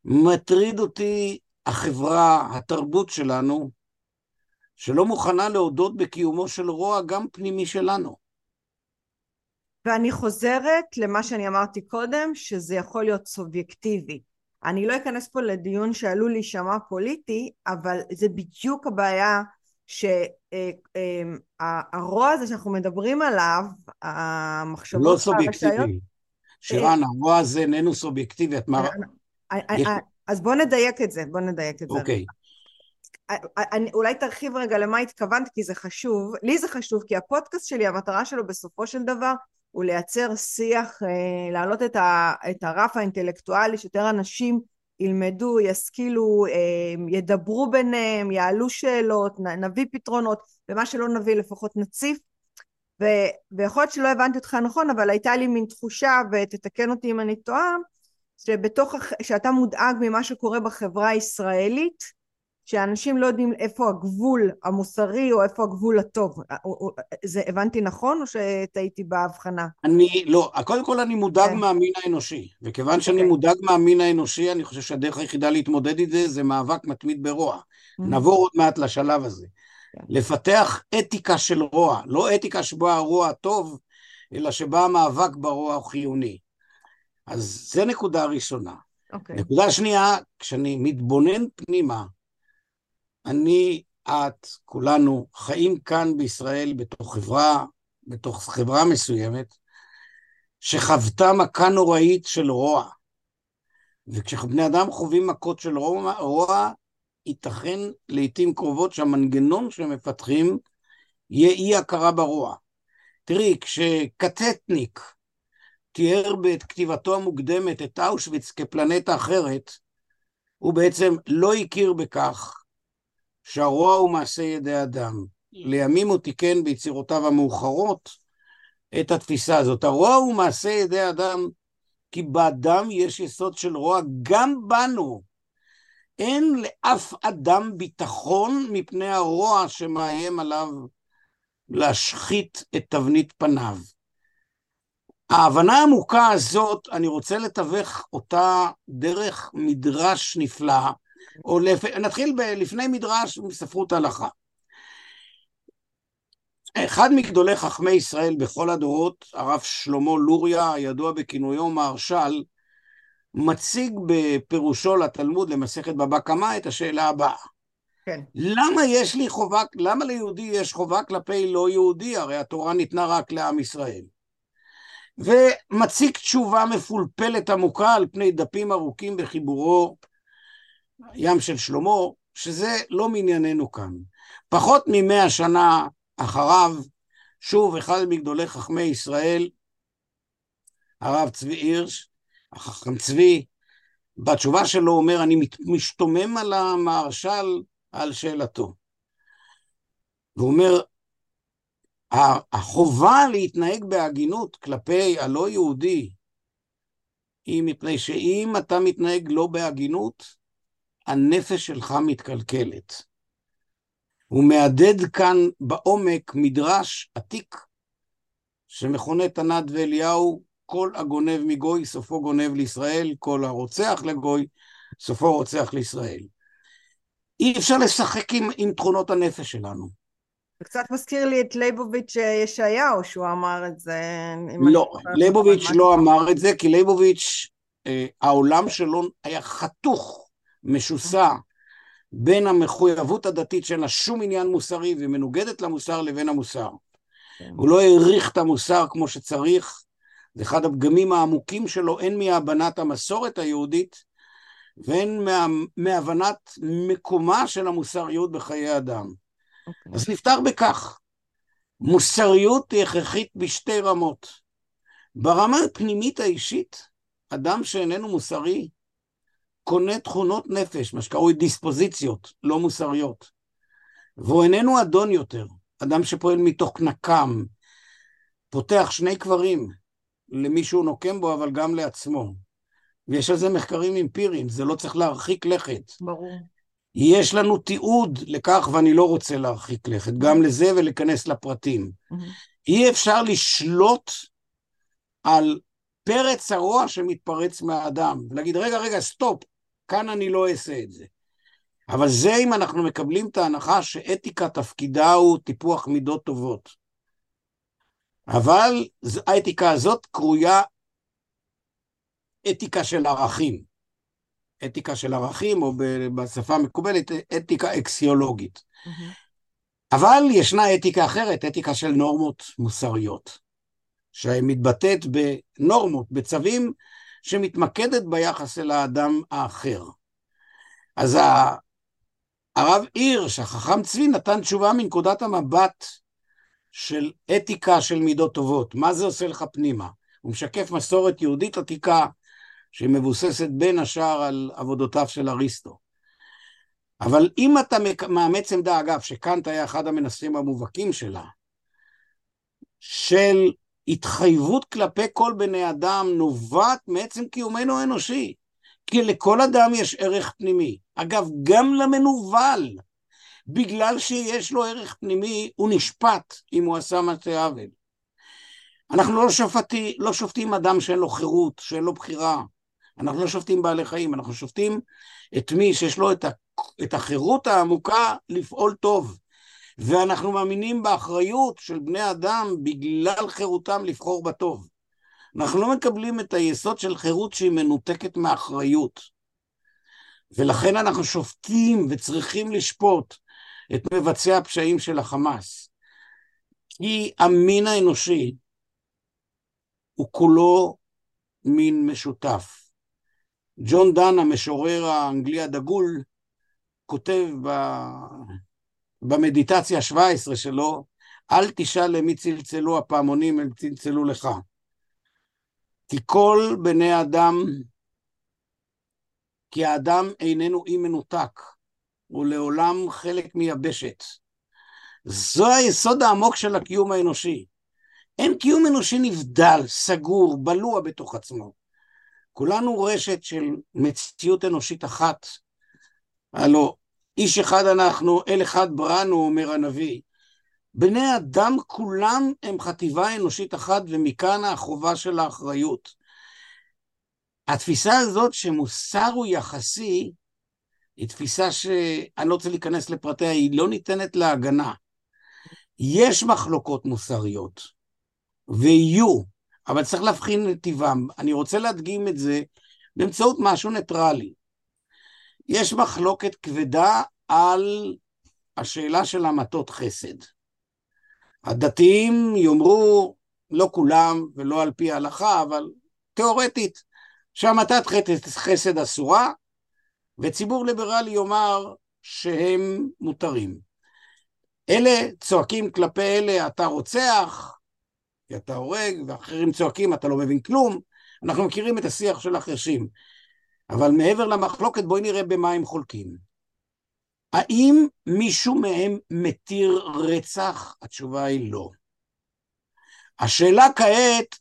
מטריד אותי החברה, התרבות שלנו, שלא מוכנה להודות בקיומו של רוע גם פנימי שלנו. ואני חוזרת למה שאני אמרתי קודם, שזה יכול להיות סובייקטיבי. אני לא אכנס פה לדיון שעלול להישמע פוליטי, אבל זה בדיוק הבעיה שהרוע אה, אה, הזה שאנחנו מדברים עליו, המחשבות לא סובייקטיבי. שירן, הרוע הזה איננו סובייקטיבי. את מה... אז בוא נדייק את זה, בוא נדייק את זה. אוקיי. אני, אולי תרחיב רגע למה התכוונת, כי זה חשוב. לי זה חשוב, כי הפודקאסט שלי, המטרה שלו בסופו של דבר הוא לייצר שיח, אה, להעלות את, ה, את הרף האינטלקטואלי, שיותר אנשים ילמדו, ישכילו, אה, ידברו ביניהם, יעלו שאלות, נביא פתרונות, ומה שלא נביא לפחות נציף. ו, ויכול להיות שלא הבנתי אותך נכון, אבל הייתה לי מין תחושה, ותתקן אותי אם אני טועה, שבתוך, שאתה מודאג ממה שקורה בחברה הישראלית, שאנשים לא יודעים איפה הגבול המוסרי או איפה הגבול הטוב. זה הבנתי נכון או שטעיתי בהבחנה? אני, לא, קודם כל אני מודאג כן. מהמין האנושי, וכיוון שאני okay. אוקיי. מודאג מהמין האנושי, אני חושב שהדרך היחידה להתמודד עם זה, זה מאבק מתמיד ברוע. Mm-hmm. נעבור עוד מעט לשלב הזה. Okay. כן. לפתח אתיקה של רוע, לא אתיקה שבה הרוע טוב, אלא שבה המאבק ברוע הוא חיוני. אז זה נקודה ראשונה. Okay. אוקיי. נקודה שנייה, כשאני מתבונן פנימה, אני, את, כולנו חיים כאן בישראל בתוך חברה, בתוך חברה מסוימת, שחוותה מכה נוראית של רוע. וכשבני אדם חווים מכות של רוע, רוע ייתכן לעיתים קרובות שהמנגנון שהם מפתחים יהיה אי הכרה ברוע. תראי, כשקטטניק תיאר בכתיבתו המוקדמת את אושוויץ כפלנטה אחרת, הוא בעצם לא הכיר בכך שהרוע הוא מעשה ידי אדם. לימים הוא תיקן ביצירותיו המאוחרות את התפיסה הזאת. הרוע הוא מעשה ידי אדם, כי באדם יש יסוד של רוע, גם בנו. אין לאף אדם ביטחון מפני הרוע שמאיים עליו להשחית את תבנית פניו. ההבנה העמוקה הזאת, אני רוצה לתווך אותה דרך מדרש נפלא, או לפ... נתחיל ב... לפני מדרש מספרות הלכה. אחד מגדולי חכמי ישראל בכל הדורות, הרב שלמה לוריה, הידוע בכינויו מהרש"ל, מציג בפירושו לתלמוד למסכת בבא קמא את השאלה הבאה. כן. למה יש לי חובה, למה ליהודי יש חובה כלפי לא יהודי? הרי התורה ניתנה רק לעם ישראל. ומציג תשובה מפולפלת עמוקה על פני דפים ארוכים בחיבורו ים של שלמה, שזה לא מענייננו כאן. פחות ממאה שנה אחריו, שוב אחד מגדולי חכמי ישראל, הרב צבי הירש, החכם צבי, בתשובה שלו אומר, אני משתומם על המהרש"ל על שאלתו. והוא אומר, החובה להתנהג בהגינות כלפי הלא יהודי היא מפני שאם אתה מתנהג לא בהגינות, הנפש שלך מתקלקלת. הוא מהדהד כאן בעומק מדרש עתיק שמכונה תנת ואליהו, כל הגונב מגוי סופו גונב לישראל, כל הרוצח לגוי סופו רוצח לישראל. אי אפשר לשחק עם, עם תכונות הנפש שלנו. זה קצת מזכיר לי את ליבוביץ' ישעיהו, שהוא אמר את זה. לא, ליבוביץ' לא אמר את זה, כי ליבוביץ', אה, העולם שלו היה חתוך משוסע בין המחויבות הדתית שאין לה שום עניין מוסרי והיא מנוגדת למוסר לבין המוסר. כן. הוא לא העריך את המוסר כמו שצריך, זה אחד הפגמים העמוקים שלו, הן מהבנת המסורת היהודית והן מה, מהבנת מקומה של המוסריות בחיי אדם. Okay. אוקיי. אז נפתר בכך. מוסריות היא הכרחית בשתי רמות. ברמה הפנימית האישית, אדם שאיננו מוסרי קונה תכונות נפש, מה שקרוי דיספוזיציות, לא מוסריות. והוא איננו אדון יותר, אדם שפועל מתוך נקם, פותח שני קברים למי שהוא נוקם בו, אבל גם לעצמו. ויש על זה מחקרים אמפיריים, זה לא צריך להרחיק לכת. ברור. יש לנו תיעוד לכך, ואני לא רוצה להרחיק לכת, גם לזה ולהיכנס לפרטים. אי אפשר לשלוט על פרץ הרוע שמתפרץ מהאדם, ולהגיד, רגע, רגע, סטופ, כאן אני לא אעשה את זה. אבל זה אם אנחנו מקבלים את ההנחה שאתיקה תפקידה הוא טיפוח מידות טובות. אבל האתיקה הזאת קרויה אתיקה של ערכים. אתיקה של ערכים, או בשפה המקובלת, אתיקה אקסיולוגית. Mm-hmm. אבל ישנה אתיקה אחרת, אתיקה של נורמות מוסריות, שמתבטאת בנורמות, בצווים, שמתמקדת ביחס אל האדם האחר. אז הרב הירש, החכם צבי, נתן תשובה מנקודת המבט של אתיקה של מידות טובות. מה זה עושה לך פנימה? הוא משקף מסורת יהודית עתיקה שמבוססת בין השאר על עבודותיו של אריסטו. אבל אם אתה מאמץ עמדה, אגב, שקאנט היה אחד המנסחים המובהקים שלה, של התחייבות כלפי כל בני אדם נובעת מעצם קיומנו האנושי. כי לכל אדם יש ערך פנימי. אגב, גם למנוול, בגלל שיש לו ערך פנימי, הוא נשפט אם הוא עשה מעשה עוול. אנחנו לא, שופטי, לא שופטים אדם שאין לו חירות, שאין לו בחירה. אנחנו לא שופטים בעלי חיים, אנחנו שופטים את מי שיש לו את, ה, את החירות העמוקה לפעול טוב. ואנחנו מאמינים באחריות של בני אדם בגלל חירותם לבחור בטוב. אנחנו לא מקבלים את היסוד של חירות שהיא מנותקת מאחריות. ולכן אנחנו שופטים וצריכים לשפוט את מבצעי הפשעים של החמאס. כי המין האנושי הוא כולו מין משותף. ג'ון דן, המשורר האנגלי הדגול, כותב ב... במדיטציה 17 שלו, אל תשאל למי צלצלו הפעמונים, הם צלצלו לך. כי כל בני אדם, כי האדם איננו אי מנותק, הוא לעולם חלק מיבשת. זו היסוד העמוק של הקיום האנושי. אין קיום אנושי נבדל, סגור, בלוע בתוך עצמו. כולנו רשת של מציאות אנושית אחת. הלו, איש אחד אנחנו, אל אחד בראנו, אומר הנביא. בני אדם כולם הם חטיבה אנושית אחת, ומכאן החובה של האחריות. התפיסה הזאת שמוסר הוא יחסי, היא תפיסה שאני לא רוצה להיכנס לפרטיה, היא לא ניתנת להגנה. יש מחלוקות מוסריות, ויהיו, אבל צריך להבחין נתיבם. אני רוצה להדגים את זה באמצעות משהו ניטרלי. יש מחלוקת כבדה על השאלה של המתות חסד. הדתיים יאמרו, לא כולם ולא על פי ההלכה, אבל תיאורטית, שהמתת חסד אסורה, וציבור ליברלי יאמר שהם מותרים. אלה צועקים כלפי אלה, אתה רוצח, כי אתה הורג, ואחרים צועקים, אתה לא מבין כלום. אנחנו מכירים את השיח של החרשים. אבל מעבר למחלוקת, בואי נראה במה הם חולקים. האם מישהו מהם מתיר רצח? התשובה היא לא. השאלה כעת,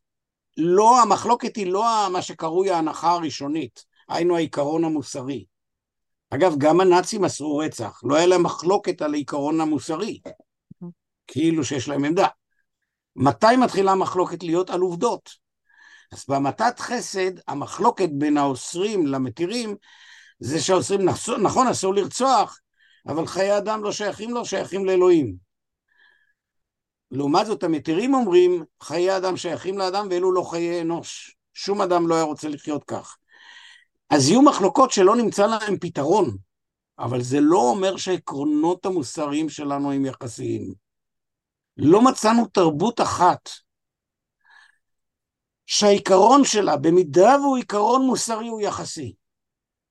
לא, המחלוקת היא לא מה שקרוי ההנחה הראשונית, היינו העיקרון המוסרי. אגב, גם הנאצים עשו רצח, לא היה להם מחלוקת על העיקרון המוסרי, כאילו שיש להם עמדה. מתי מתחילה המחלוקת להיות על עובדות? אז במתת חסד, המחלוקת בין האוסרים למתירים, זה שהאוסרים, נכון, אסור לרצוח, אבל חיי אדם לא שייכים לו, שייכים לאלוהים. לעומת זאת, המתירים אומרים, חיי אדם שייכים לאדם ואלו לא חיי אנוש. שום אדם לא היה רוצה לחיות כך. אז יהיו מחלוקות שלא נמצא להם פתרון, אבל זה לא אומר שהעקרונות המוסריים שלנו הם יחסיים. לא מצאנו תרבות אחת שהעיקרון שלה, במידה והוא עיקרון מוסרי, הוא יחסי.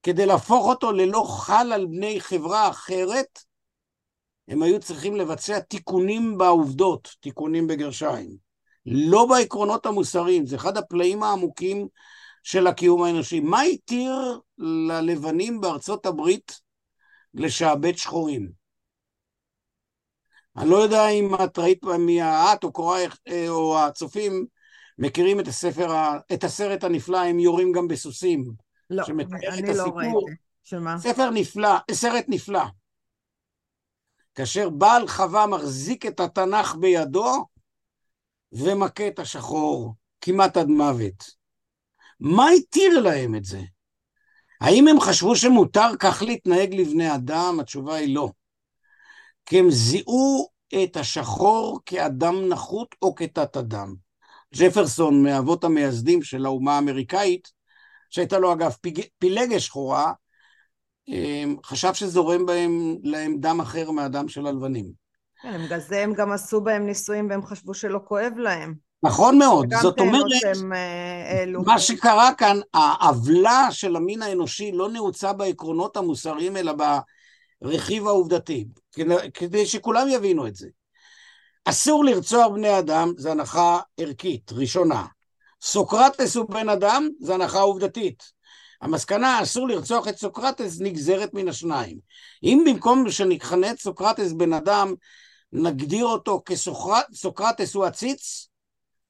כדי להפוך אותו ללא חל על בני חברה אחרת, הם היו צריכים לבצע תיקונים בעובדות, תיקונים בגרשיים. לא בעקרונות המוסריים, זה אחד הפלאים העמוקים של הקיום האנושי. מה התיר ללבנים בארצות הברית לשעבד שחורים? אני לא יודע אם את ראית, את או קוראי או הצופים מכירים את הספר, את הסרט הנפלא, הם יורים גם בסוסים. לא, שמתאר אני את לא הסיפור. ראיתי. שמה? ספר נפלא, סרט נפלא. כאשר בעל חווה מחזיק את התנ"ך בידו ומכה את השחור כמעט עד מוות. מה התיר להם את זה? האם הם חשבו שמותר כך להתנהג לבני אדם? התשובה היא לא. כי הם זיהו את השחור כאדם נחות או כתת אדם. ג'פרסון, מאבות המייסדים של האומה האמריקאית, שהייתה לו אגב פילגש שחורה, אמ, חשב שזורם בהם להם דם אחר מהדם של הלבנים. כן, בגלל זה הם גם עשו בהם ניסויים והם חשבו שלא כואב להם. נכון מאוד, זאת אומרת, אה. מה שקרה כאן, העוולה של המין האנושי לא נעוצה בעקרונות המוסריים, אלא ברכיב העובדתי, כדי שכולם יבינו את זה. אסור לרצוח בני אדם, זו הנחה ערכית, ראשונה. סוקרטס הוא בן אדם, זו הנחה עובדתית. המסקנה, אסור לרצוח את סוקרטס, נגזרת מן השניים. אם במקום שנכנה את סוקרטס בן אדם, נגדיר אותו כסוקרטס הוא עציץ,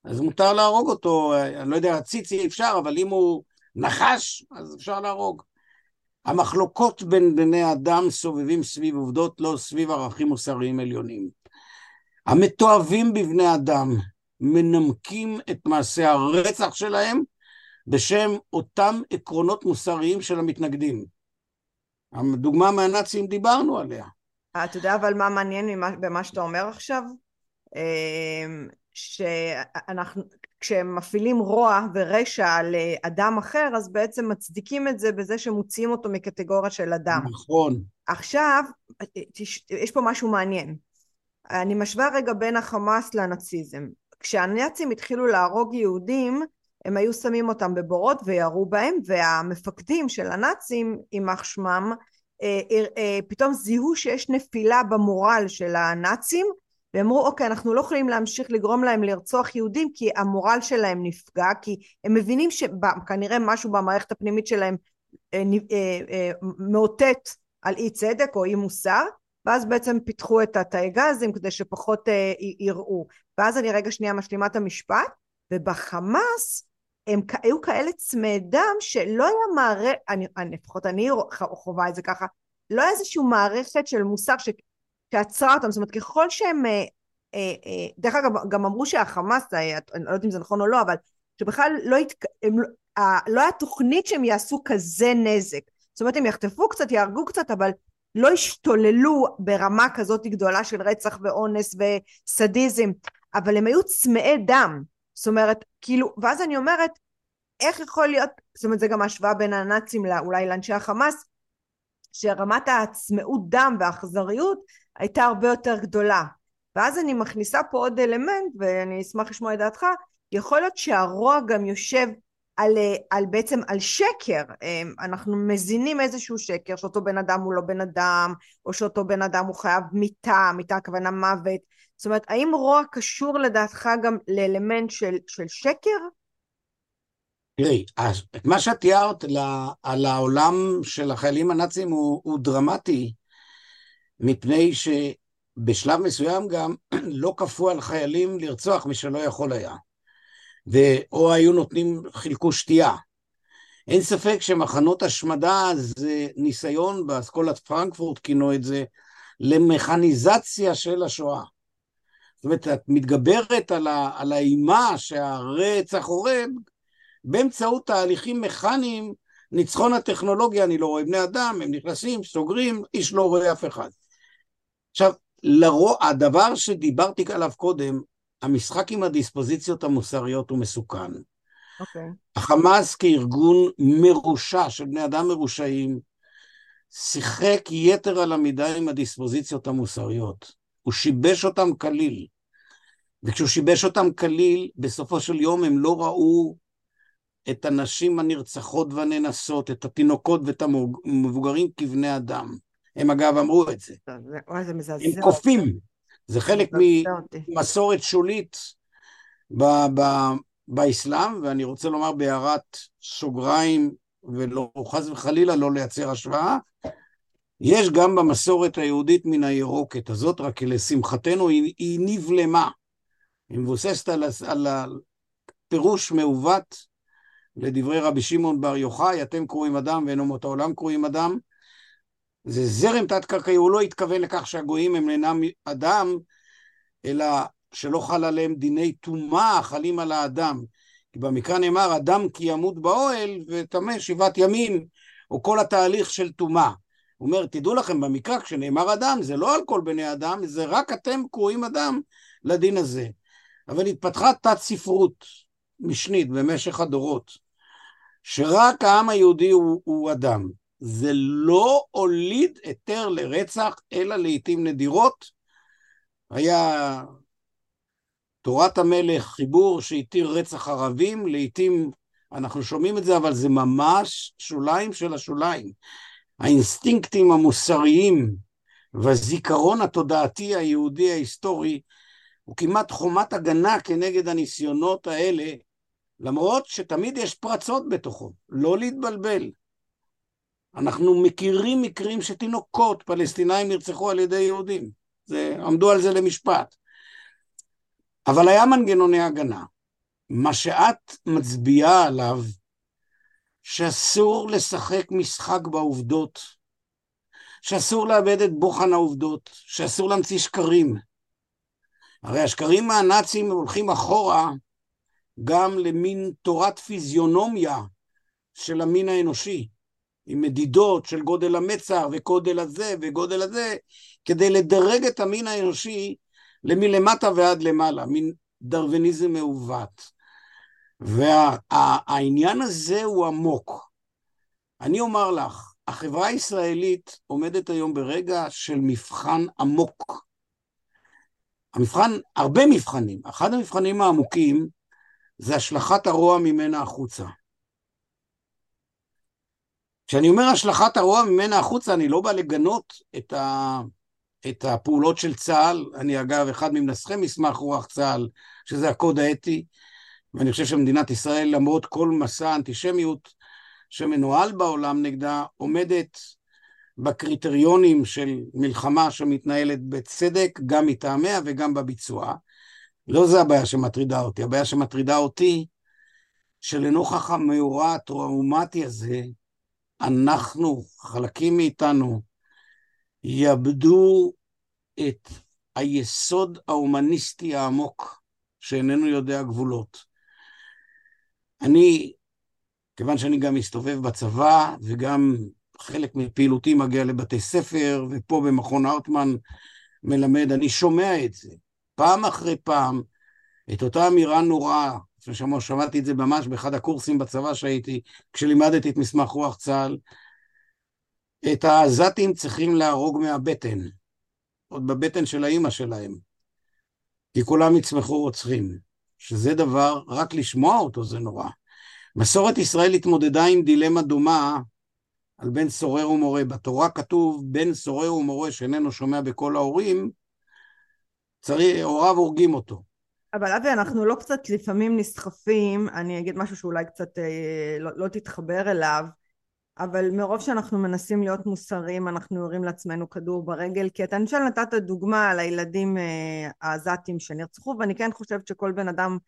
אז מותר להרוג אותו, אני לא יודע, עציץ אי אפשר, אבל אם הוא נחש, אז אפשר להרוג. המחלוקות בין בני אדם סובבים סביב עובדות, לא סביב ערכים מוסריים עליונים. המתועבים בבני אדם מנמקים את מעשי הרצח שלהם בשם אותם עקרונות מוסריים של המתנגדים. הדוגמה מהנאצים דיברנו עליה. אתה יודע אבל מה מעניין במה שאתה אומר עכשיו? אמ, שאנחנו, כשהם מפעילים רוע ורשע על אה, אדם אחר, אז בעצם מצדיקים את זה בזה שמוציאים אותו מקטגוריה של אדם. נכון. עכשיו, יש פה משהו מעניין. אני משווה רגע בין החמאס לנאציזם. כשהנאצים התחילו להרוג יהודים, הם היו שמים אותם בבורות וירו בהם, והמפקדים של הנאצים, יימח שמם, אה, אה, פתאום זיהו שיש נפילה במורל של הנאצים, ואמרו אוקיי אנחנו לא יכולים להמשיך לגרום להם לרצוח יהודים כי המורל שלהם נפגע כי הם מבינים שכנראה משהו במערכת הפנימית שלהם אה, אה, אה, מאותת על אי צדק או אי מוסר ואז בעצם פיתחו את התאי גזים כדי שפחות יראו. ואז אני רגע שנייה משלימה את המשפט ובחמאס הם היו כאלה צמאי דם שלא היה מערכת, לפחות אני חווה את זה ככה, לא היה איזושהי מערכת של מוסר ש, שעצרה אותם, זאת אומרת ככל שהם, אה, אה, אה, דרך אגב גם אמרו שהחמאס, אני לא יודעת אם זה נכון או לא, אבל שבכלל לא, התק... הם, לא היה תוכנית שהם יעשו כזה נזק, זאת אומרת הם יחטפו קצת, יהרגו קצת, אבל לא השתוללו ברמה כזאת גדולה של רצח ואונס וסדיזם, אבל הם היו צמאי דם, זאת אומרת, כאילו, ואז אני אומרת, איך יכול להיות, זאת אומרת זה גם השוואה בין הנאצים אולי לאנשי החמאס, שרמת הצמאות דם והאכזריות הייתה הרבה יותר גדולה. ואז אני מכניסה פה עוד אלמנט, ואני אשמח לשמוע את דעתך, יכול להיות שהרוע גם יושב על, על בעצם על שקר, אנחנו מזינים איזשהו שקר שאותו בן אדם הוא לא בן אדם, או שאותו בן אדם הוא חייב מיתה, מיתה הכוונה מוות, זאת אומרת האם רוע קשור לדעתך גם לאלמנט של, של שקר? תראי, את מה שאת תיארת על העולם של החיילים הנאצים הוא, הוא דרמטי, מפני שבשלב מסוים גם <clears throat> לא כפו על חיילים לרצוח מי שלא יכול היה. או היו נותנים, חילקו שתייה. אין ספק שמחנות השמדה זה ניסיון, באסכולת פרנקפורט כינו את זה, למכניזציה של השואה. זאת אומרת, את מתגברת על, ה, על האימה שהרצח הורג באמצעות תהליכים מכניים, ניצחון הטכנולוגיה, אני לא רואה בני אדם, הם נכנסים, סוגרים, איש לא רואה אף אחד. עכשיו, לרוע, הדבר שדיברתי עליו קודם, המשחק עם הדיספוזיציות המוסריות הוא מסוכן. Okay. אוקיי. החמאס כארגון מרושע של בני אדם מרושעים, שיחק יתר על המידה עם הדיספוזיציות המוסריות. הוא שיבש אותם כליל. וכשהוא שיבש אותם כליל, בסופו של יום הם לא ראו את הנשים הנרצחות והנאנסות, את התינוקות ואת המבוגרים כבני אדם. הם אגב אמרו את זה. זה. הם קופים. זה חלק ממסורת שולית ב- ב- באסלאם, ואני רוצה לומר בהערת סוגריים, ולא חס וחלילה לא לייצר השוואה, יש גם במסורת היהודית מן הירוקת הזאת, רק לשמחתנו היא, היא נבלמה. היא מבוססת על, על פירוש מעוות לדברי רבי שמעון בר יוחאי, אתם קרואים אדם ואין אומות העולם קרואים אדם. זה זרם תת-קרקעי, הוא לא התכוון לכך שהגויים הם אינם אדם, אלא שלא חל עליהם דיני טומאה חלים על האדם. כי במקרא נאמר, אדם כי ימות באוהל וטמא שבעת ימים, או כל התהליך של טומאה. הוא אומר, תדעו לכם, במקרא כשנאמר אדם, זה לא על כל בני אדם, זה רק אתם קרואים אדם לדין הזה. אבל התפתחה תת ספרות משנית במשך הדורות, שרק העם היהודי הוא, הוא אדם. זה לא הוליד היתר לרצח, אלא לעיתים נדירות. היה תורת המלך, חיבור שהתיר רצח ערבים, לעיתים אנחנו שומעים את זה, אבל זה ממש שוליים של השוליים. האינסטינקטים המוסריים והזיכרון התודעתי היהודי ההיסטורי הוא כמעט חומת הגנה כנגד הניסיונות האלה, למרות שתמיד יש פרצות בתוכו, לא להתבלבל. אנחנו מכירים מקרים שתינוקות פלסטינאים נרצחו על ידי יהודים, זה, עמדו על זה למשפט. אבל היה מנגנוני הגנה. מה שאת מצביעה עליו, שאסור לשחק משחק בעובדות, שאסור לאבד את בוחן העובדות, שאסור להמציא שקרים. הרי השקרים מהנאצים הולכים אחורה גם למין תורת פיזיונומיה של המין האנושי, עם מדידות של גודל המצח וגודל הזה וגודל הזה, כדי לדרג את המין האנושי למלמטה ועד למעלה, מין דרוויניזם מעוות. והעניין וה, הזה הוא עמוק. אני אומר לך, החברה הישראלית עומדת היום ברגע של מבחן עמוק. המבחן, הרבה מבחנים, אחד המבחנים העמוקים זה השלכת הרוע ממנה החוצה. כשאני אומר השלכת הרוע ממנה החוצה, אני לא בא לגנות את, ה, את הפעולות של צה"ל. אני אגב אחד ממנסחי מסמך רוח צה"ל, שזה הקוד האתי, ואני חושב שמדינת ישראל, למרות כל מסע האנטישמיות שמנוהל בעולם נגדה, עומדת בקריטריונים של מלחמה שמתנהלת בצדק, גם מטעמיה וגם בביצוע. לא זה הבעיה שמטרידה אותי, הבעיה שמטרידה אותי, שלנוכח המאורע הטראומטי הזה, אנחנו, חלקים מאיתנו, יאבדו את היסוד ההומניסטי העמוק שאיננו יודע גבולות. אני, כיוון שאני גם מסתובב בצבא וגם חלק מפעילותי מגיע לבתי ספר, ופה במכון הרטמן מלמד, אני שומע את זה פעם אחרי פעם, את אותה אמירה נוראה, שמעתי את זה ממש באחד הקורסים בצבא שהייתי, כשלימדתי את מסמך רוח צה"ל, את העזתים צריכים להרוג מהבטן, עוד בבטן של האימא שלהם, כי כולם יצמחו רוצחים, שזה דבר, רק לשמוע אותו זה נורא. מסורת ישראל התמודדה עם דילמה דומה על בן סורר ומורה. בתורה כתוב, בן סורר ומורה שאיננו שומע בקול ההורים, צריך, הוריו הורגים אותו. אבל אבי, אנחנו לא קצת לפעמים נסחפים, אני אגיד משהו שאולי קצת אה, לא, לא תתחבר אליו, אבל מרוב שאנחנו מנסים להיות מוסריים, אנחנו יורים לעצמנו כדור ברגל, כי אתה למשל נתת דוגמה על הילדים אה, העזתים שנרצחו, ואני כן חושבת שכל בן אדם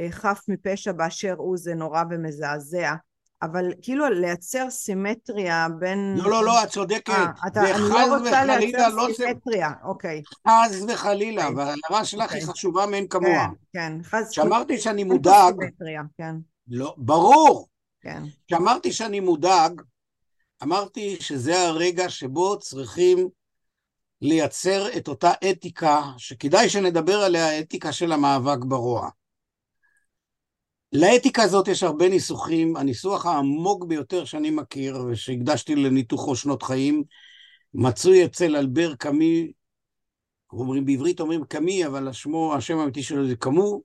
אה, חף מפשע באשר הוא זה נורא ומזעזע. אבל כאילו לייצר סימטריה בין... לא, לא, לא, את צודקת. 아, אה, אתה, אני לא רוצה לייצר לא סימטריה. אוקיי. חס וחלילה, אוקיי. וההערה שלך אוקיי. היא חשובה מאין כמוה. כן, כן. חס... כשאמרתי שאני מודאג... סימטריה, כן. לא, ברור. כן. כשאמרתי שאני מודאג, אמרתי שזה הרגע שבו צריכים לייצר את אותה אתיקה, שכדאי שנדבר עליה, האתיקה של המאבק ברוע. לאתיקה הזאת יש הרבה ניסוחים, הניסוח העמוק ביותר שאני מכיר ושהקדשתי לניתוחו שנות חיים, מצוי אצל אלבר קאמי, אומרים בעברית? אומרים קאמי, אבל השמו, השם האמיתי שלו זה קאמו,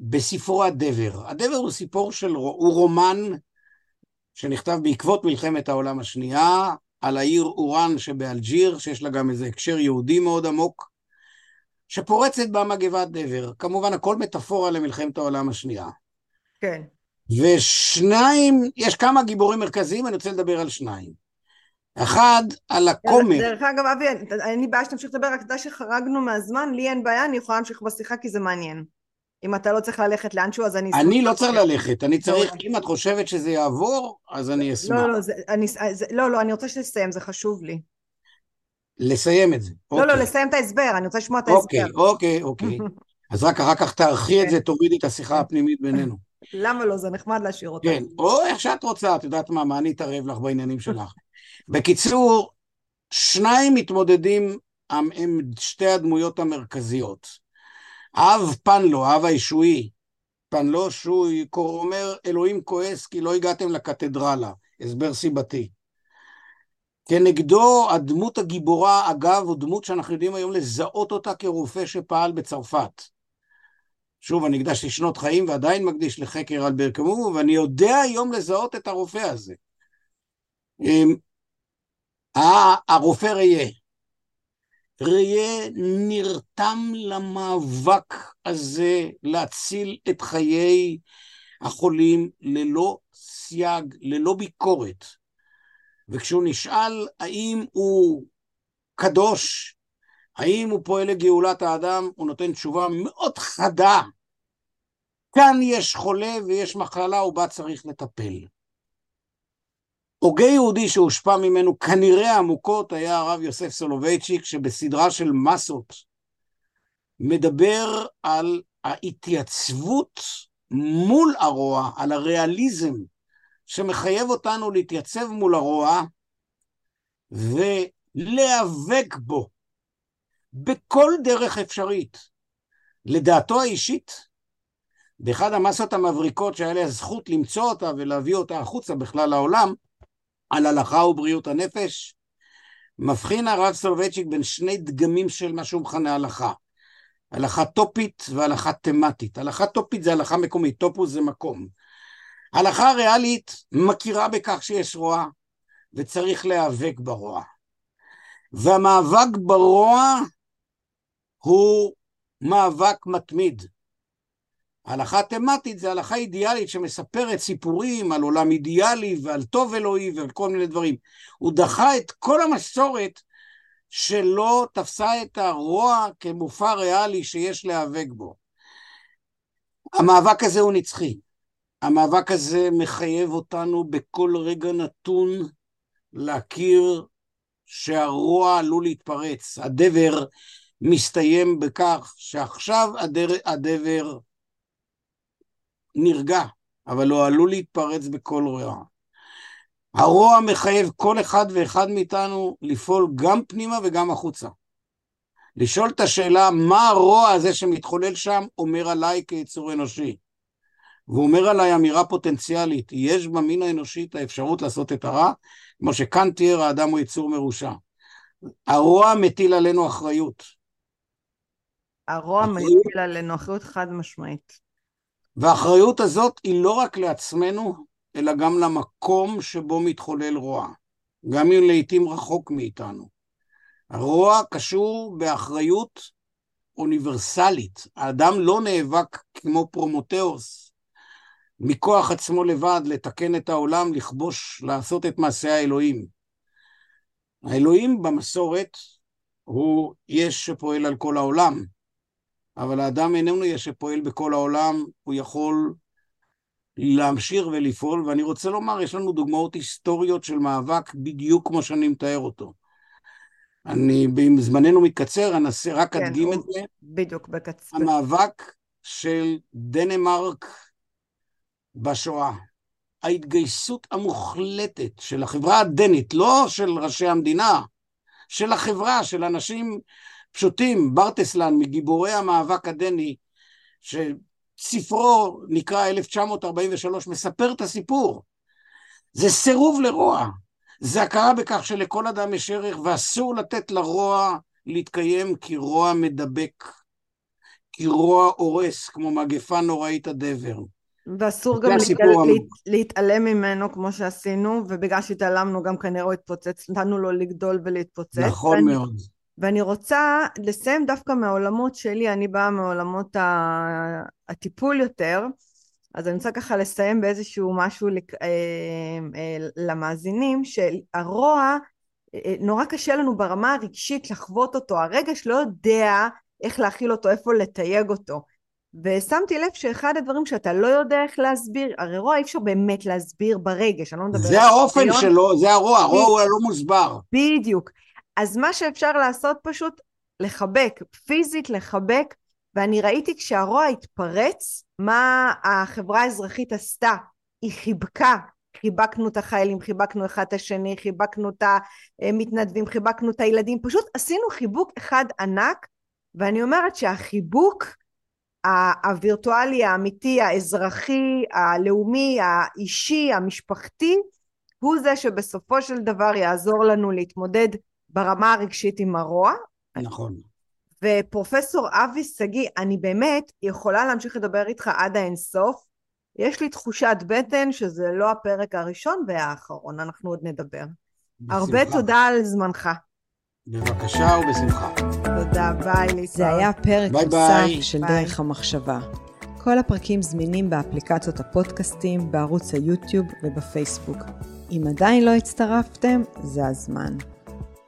בספרו הדבר. הדבר הוא סיפור של, הוא רומן שנכתב בעקבות מלחמת העולם השנייה, על העיר אורן שבאלג'יר, שיש לה גם איזה הקשר יהודי מאוד עמוק, שפורצת בה מגבת דבר. כמובן, הכל מטאפורה למלחמת העולם השנייה. כן. ושניים, יש כמה גיבורים מרכזיים, אני רוצה לדבר על שניים. אחד, על הכומר. דרך אגב, אבי, אין לי בעיה שתמשיך לדבר, רק תדע שחרגנו מהזמן, לי אין בעיה, אני יכולה להמשיך בשיחה כי זה מעניין. אם אתה לא צריך ללכת לאנשהו, אז אני אשמח. אני לא צריך ללכת, אני צריך, אם את חושבת שזה יעבור, אז אני אשמח. לא, לא, זה, לא, לא, אני רוצה שתסיים, זה חשוב לי. לסיים את זה. לא, לא, אוקיי. לסיים את ההסבר, אני רוצה לשמוע את ההסבר. אוקיי, אוקיי, אוקיי. <laughs> אז רק אחר כך תערכי את זה, כן. תורידי את השיחה הפנימית בינינו. <laughs> למה לא? זה נחמד להשאיר אותה. כן, או איך שאת רוצה, את יודעת מה, מה אני אתערב לך בעניינים שלך. בקיצור, שניים מתמודדים הם, הם שתי הדמויות המרכזיות. האב פנלו, האב הישועי, פנלו שהוא אומר, אלוהים כועס כי לא הגעתם לקתדרלה, הסבר סיבתי. כנגדו הדמות הגיבורה, אגב, הוא דמות שאנחנו יודעים היום לזהות אותה כרופא שפעל בצרפת. שוב, אני הקדשתי שנות חיים ועדיין מקדיש לחקר אלבר קאמו, ואני יודע היום לזהות את הרופא הזה. אמ, הרופא ריה. ריה נרתם למאבק הזה להציל את חיי החולים ללא סייג, ללא ביקורת. וכשהוא נשאל האם הוא קדוש, האם הוא פועל לגאולת האדם, הוא נותן תשובה מאוד חדה. כאן יש חולה ויש מחלה ובה צריך לטפל. הוגה יהודי שהושפע ממנו כנראה עמוקות היה הרב יוסף סולובייצ'יק שבסדרה של מסות מדבר על ההתייצבות מול הרוע, על הריאליזם שמחייב אותנו להתייצב מול הרוע ולהיאבק בו בכל דרך אפשרית. לדעתו האישית, באחד המסות המבריקות שהיה לי הזכות למצוא אותה ולהביא אותה החוצה בכלל לעולם, על הלכה ובריאות הנפש, מבחין הרב סולובייצ'יק בין שני דגמים של מה שהוא מכנה הלכה. הלכה טופית והלכה תמטית. הלכה טופית זה הלכה מקומית, טופוס זה מקום. הלכה ריאלית מכירה בכך שיש רוע וצריך להיאבק ברוע. והמאבק ברוע הוא מאבק מתמיד. הלכה תמטית זה הלכה אידיאלית שמספרת סיפורים על עולם אידיאלי ועל טוב אלוהי ועל כל מיני דברים. הוא דחה את כל המסורת שלא תפסה את הרוע כמופע ריאלי שיש להיאבק בו. המאבק הזה הוא נצחי. המאבק הזה מחייב אותנו בכל רגע נתון להכיר שהרוע עלול להתפרץ. הדבר מסתיים בכך שעכשיו הדר, הדבר נרגע, אבל הוא עלול להתפרץ בכל רוע. הרוע מחייב כל אחד ואחד מאיתנו לפעול גם פנימה וגם החוצה. לשאול את השאלה, מה הרוע הזה שמתחולל שם אומר עליי כיצור אנושי? והוא אומר עליי אמירה פוטנציאלית, יש במין האנושי את האפשרות לעשות את הרע, כמו שקאנט תיאר האדם הוא יצור מרושע. הרוע מטיל עלינו אחריות. הרוע אחריות... מטיל עלינו אחריות חד משמעית. והאחריות הזאת היא לא רק לעצמנו, אלא גם למקום שבו מתחולל רוע, גם אם לעיתים רחוק מאיתנו. הרוע קשור באחריות אוניברסלית. האדם לא נאבק כמו פרומתאוס, מכוח עצמו לבד, לתקן את העולם, לכבוש, לעשות את מעשי האלוהים. האלוהים במסורת הוא יש שפועל על כל העולם, אבל האדם איננו יש שפועל בכל העולם, הוא יכול להמשיך ולפעול, ואני רוצה לומר, יש לנו דוגמאות היסטוריות של מאבק בדיוק כמו שאני מתאר אותו. אני, אם זמננו מתקצר, אנסה רק כן, אדגים את זה. בדיוק, בקצר. המאבק של דנמרק בשואה. ההתגייסות המוחלטת של החברה הדנית, לא של ראשי המדינה, של החברה, של אנשים פשוטים, ברטסלן, מגיבורי המאבק הדני, שספרו נקרא 1943, מספר את הסיפור. זה סירוב לרוע. זה הכרה בכך שלכל אדם יש ערך ואסור לתת לרוע להתקיים כי רוע מדבק, כי רוע הורס, כמו מגפה נוראית הדבר. ואסור גם להתעל... להתעלם ממנו כמו שעשינו, ובגלל שהתעלמנו גם כנראה הוא התפוצץ, נתנו לו לגדול ולהתפוצץ. נכון ואני, מאוד. ואני רוצה לסיים דווקא מהעולמות שלי, אני באה מעולמות הטיפול יותר, אז אני רוצה ככה לסיים באיזשהו משהו לק... אה, אה, למאזינים, שהרוע, אה, נורא קשה לנו ברמה הרגשית לחוות אותו, הרגש לא יודע איך להכיל אותו, איפה לתייג אותו. ושמתי לב שאחד הדברים שאתה לא יודע איך להסביר, הרי רוע אי אפשר באמת להסביר ברגש, אני לא מדברת... זה האופן שלו, זה הרוע, הרוע הוא הלא מוסבר. בדיוק. אז מה שאפשר לעשות פשוט, לחבק, פיזית לחבק, ואני ראיתי כשהרוע התפרץ, מה החברה האזרחית עשתה. היא חיבקה, חיבקנו את החיילים, חיבקנו אחד את השני, חיבקנו את המתנדבים, חיבקנו את הילדים, פשוט עשינו חיבוק אחד ענק, ואני אומרת שהחיבוק הווירטואלי, האמיתי, האזרחי, הלאומי, האישי, המשפחתי, הוא זה שבסופו של דבר יעזור לנו להתמודד ברמה הרגשית עם הרוע. נכון. ופרופסור אבי שגיא, אני באמת יכולה להמשיך לדבר איתך עד האינסוף. יש לי תחושת בטן שזה לא הפרק הראשון והאחרון, אנחנו עוד נדבר. בשמחה. הרבה תודה על זמנך. בבקשה ובשמחה. תודה, ביי להתראות. זה היה פרק נוסף של ביי. דרך המחשבה. כל הפרקים זמינים באפליקציות הפודקאסטים, בערוץ היוטיוב ובפייסבוק. אם עדיין לא הצטרפתם, זה הזמן.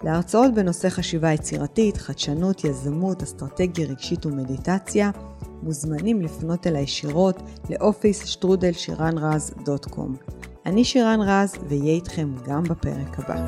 להרצאות בנושא חשיבה יצירתית, חדשנות, יזמות, אסטרטגיה רגשית ומדיטציה, מוזמנים לפנות אל הישירות לאופיס שטרודל שירן רז דוט קום. אני שירן רז, ואהיה איתכם גם בפרק הבא.